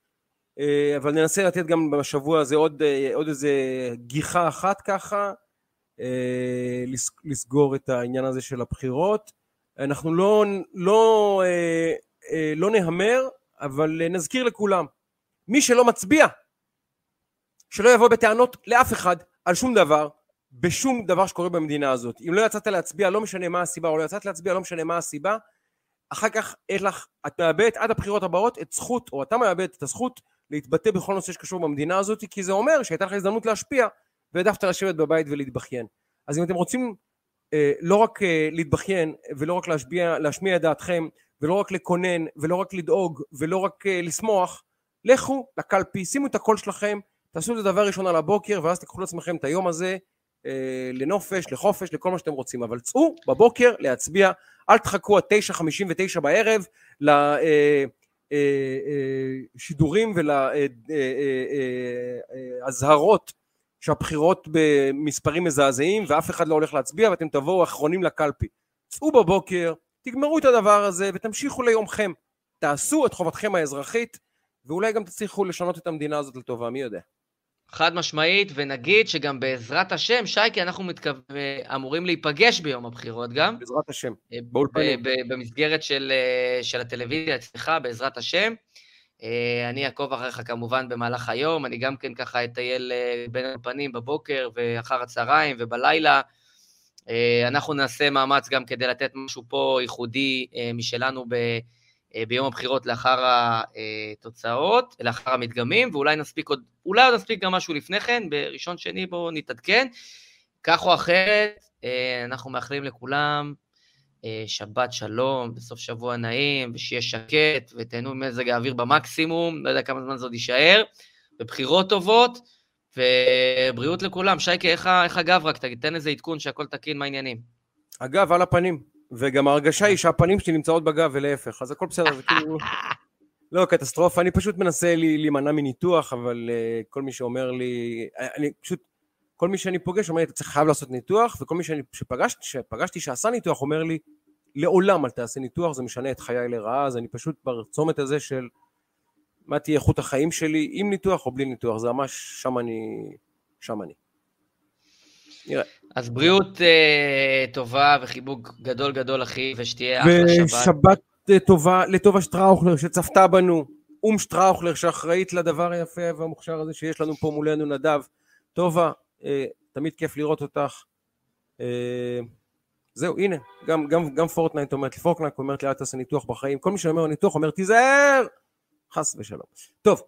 [SPEAKER 3] אבל ננסה לתת גם בשבוע הזה עוד, אה, עוד איזה גיחה אחת ככה, אה, לס- לסגור את העניין הזה של הבחירות. אנחנו לא, לא, אה, אה, לא נהמר, אבל אה, נזכיר לכולם, מי שלא מצביע, שלא יבוא בטענות לאף אחד על שום דבר, בשום דבר שקורה במדינה הזאת. אם לא יצאת להצביע, לא משנה מה הסיבה, או לא יצאת להצביע, לא משנה מה הסיבה, אחר כך אין לך, את מאבדת עד הבחירות הבאות את זכות, או אתה מאבד את הזכות להתבטא בכל נושא שקשור במדינה הזאת, כי זה אומר שהייתה לך הזדמנות להשפיע, והעדפת לשבת בבית ולהתבכיין. אז אם אתם רוצים אה, לא רק אה, להתבכיין, ולא רק להשביע, להשמיע את דעתכם, ולא רק לקונן, ולא רק לדאוג, ולא רק אה, לשמוח, לכו לקלפי, שימו את הקול שלכם, תעשו את זה דבר ראשון על הבוקר, ואז תיקחו לעצמכם את היום הזה אה, לנופש, לחופש, לכל מה שאתם רוצים. אבל צאו בבוקר להצביע, אל תחכו עד 9:59 בערב ל, אה, לשידורים ולאזהרות שהבחירות במספרים מזעזעים ואף אחד לא הולך להצביע ואתם תבואו אחרונים לקלפי. צאו בבוקר, תגמרו את הדבר הזה ותמשיכו ליומכם. תעשו את חובתכם האזרחית ואולי גם תצליחו לשנות את המדינה הזאת לטובה, מי יודע.
[SPEAKER 2] חד משמעית, ונגיד שגם בעזרת השם, שייקי, אנחנו מתכו... אמורים להיפגש ביום הבחירות גם.
[SPEAKER 3] בעזרת השם,
[SPEAKER 2] אה, באולפנים. במסגרת של, אה, של הטלוויזיה אצלך, בעזרת השם. אה, אני אעקוב אחריך כמובן במהלך היום, אני גם כן ככה אטייל בין הפנים בבוקר ואחר הצהריים ובלילה. אנחנו נעשה מאמץ גם כדי לתת משהו פה ייחודי משלנו ב... אה, ביום הבחירות לאחר התוצאות, לאחר המדגמים, ואולי נספיק עוד, אולי עוד נספיק גם משהו לפני כן, בראשון שני בואו נתעדכן. כך או אחרת, אה, אנחנו מאחלים לכולם אה, שבת שלום, בסוף שבוע נעים, ושיהיה שקט, ותהנו ממזג האוויר במקסימום, לא יודע כמה זמן זה עוד יישאר, ובחירות טובות, ובריאות לכולם. שייקה, איך, איך הגב רק? תן איזה עדכון שהכל תקין, מה העניינים?
[SPEAKER 3] אגב, על הפנים. וגם ההרגשה היא שהפנים שלי נמצאות בגב ולהפך, אז הכל בסדר, זה כאילו... [laughs] לא, קטסטרופה, אני פשוט מנסה להימנע מניתוח, אבל uh, כל מי שאומר לי, אני פשוט, כל מי שאני פוגש אומר לי, אתה צריך חייב לעשות ניתוח, וכל מי שאני, שפגשתי, שפגשתי שעשה ניתוח אומר לי, לעולם אל תעשה ניתוח, זה משנה את חיי לרעה, אז אני פשוט בצומת הזה של מה תהיה איכות החיים שלי, עם ניתוח או בלי ניתוח, זה ממש, שם אני, שם אני.
[SPEAKER 2] נראה. אז בריאות uh, טובה וחיבוק גדול גדול, אחי, ושתהיה אחלה שבת.
[SPEAKER 3] ושבת uh, טובה לטובה שטראוכלר שצפתה בנו, אום שטראוכלר שאחראית לדבר היפה והמוכשר הזה שיש לנו פה מולנו, נדב. טובה, אה, תמיד כיף לראות אותך. אה, זהו, הנה, גם, גם, גם פורטנייט אומרת לי, פורטנייט אומרת לי, אל תעשה ניתוח בחיים. כל מי שאומר ניתוח אומר, תיזהר! חס ושלום. טוב,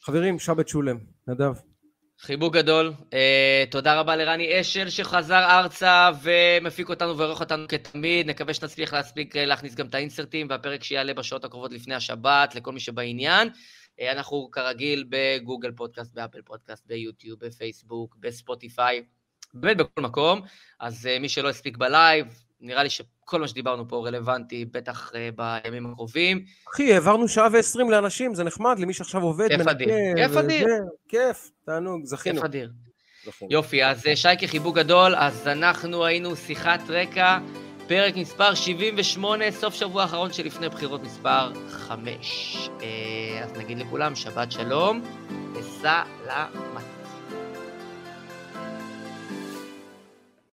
[SPEAKER 3] חברים, שבת שלום. נדב.
[SPEAKER 2] חיבוק גדול. אה, תודה רבה לרני אשל שחזר ארצה ומפיק אותנו ועורך אותנו כתמיד. נקווה שנצליח להספיק אה, להכניס גם את האינסרטים והפרק שיעלה בשעות הקרובות לפני השבת לכל מי שבעניין. אה, אנחנו כרגיל בגוגל פודקאסט, באפל פודקאסט, ביוטיוב, בפייסבוק, בספוטיפיי, באמת בכל מקום. אז uh, מי שלא הספיק בלייב, נראה לי שכל מה שדיברנו פה רלוונטי, בטח uh, בימים הקרובים.
[SPEAKER 3] אחי, העברנו שעה ועשרים לאנשים, זה נחמד, למי שעכשיו עובד,
[SPEAKER 2] כיף אדיר, כיף אדיר.
[SPEAKER 3] כיף, תענוג, זכינו.
[SPEAKER 2] כיף אדיר. יופי, אז אה, שייקי חיבוק גדול, אז אנחנו היינו שיחת רקע, פרק מספר 78, סוף שבוע האחרון שלפני בחירות מספר 5. אה, אז נגיד לכולם, שבת שלום, וסע למטה.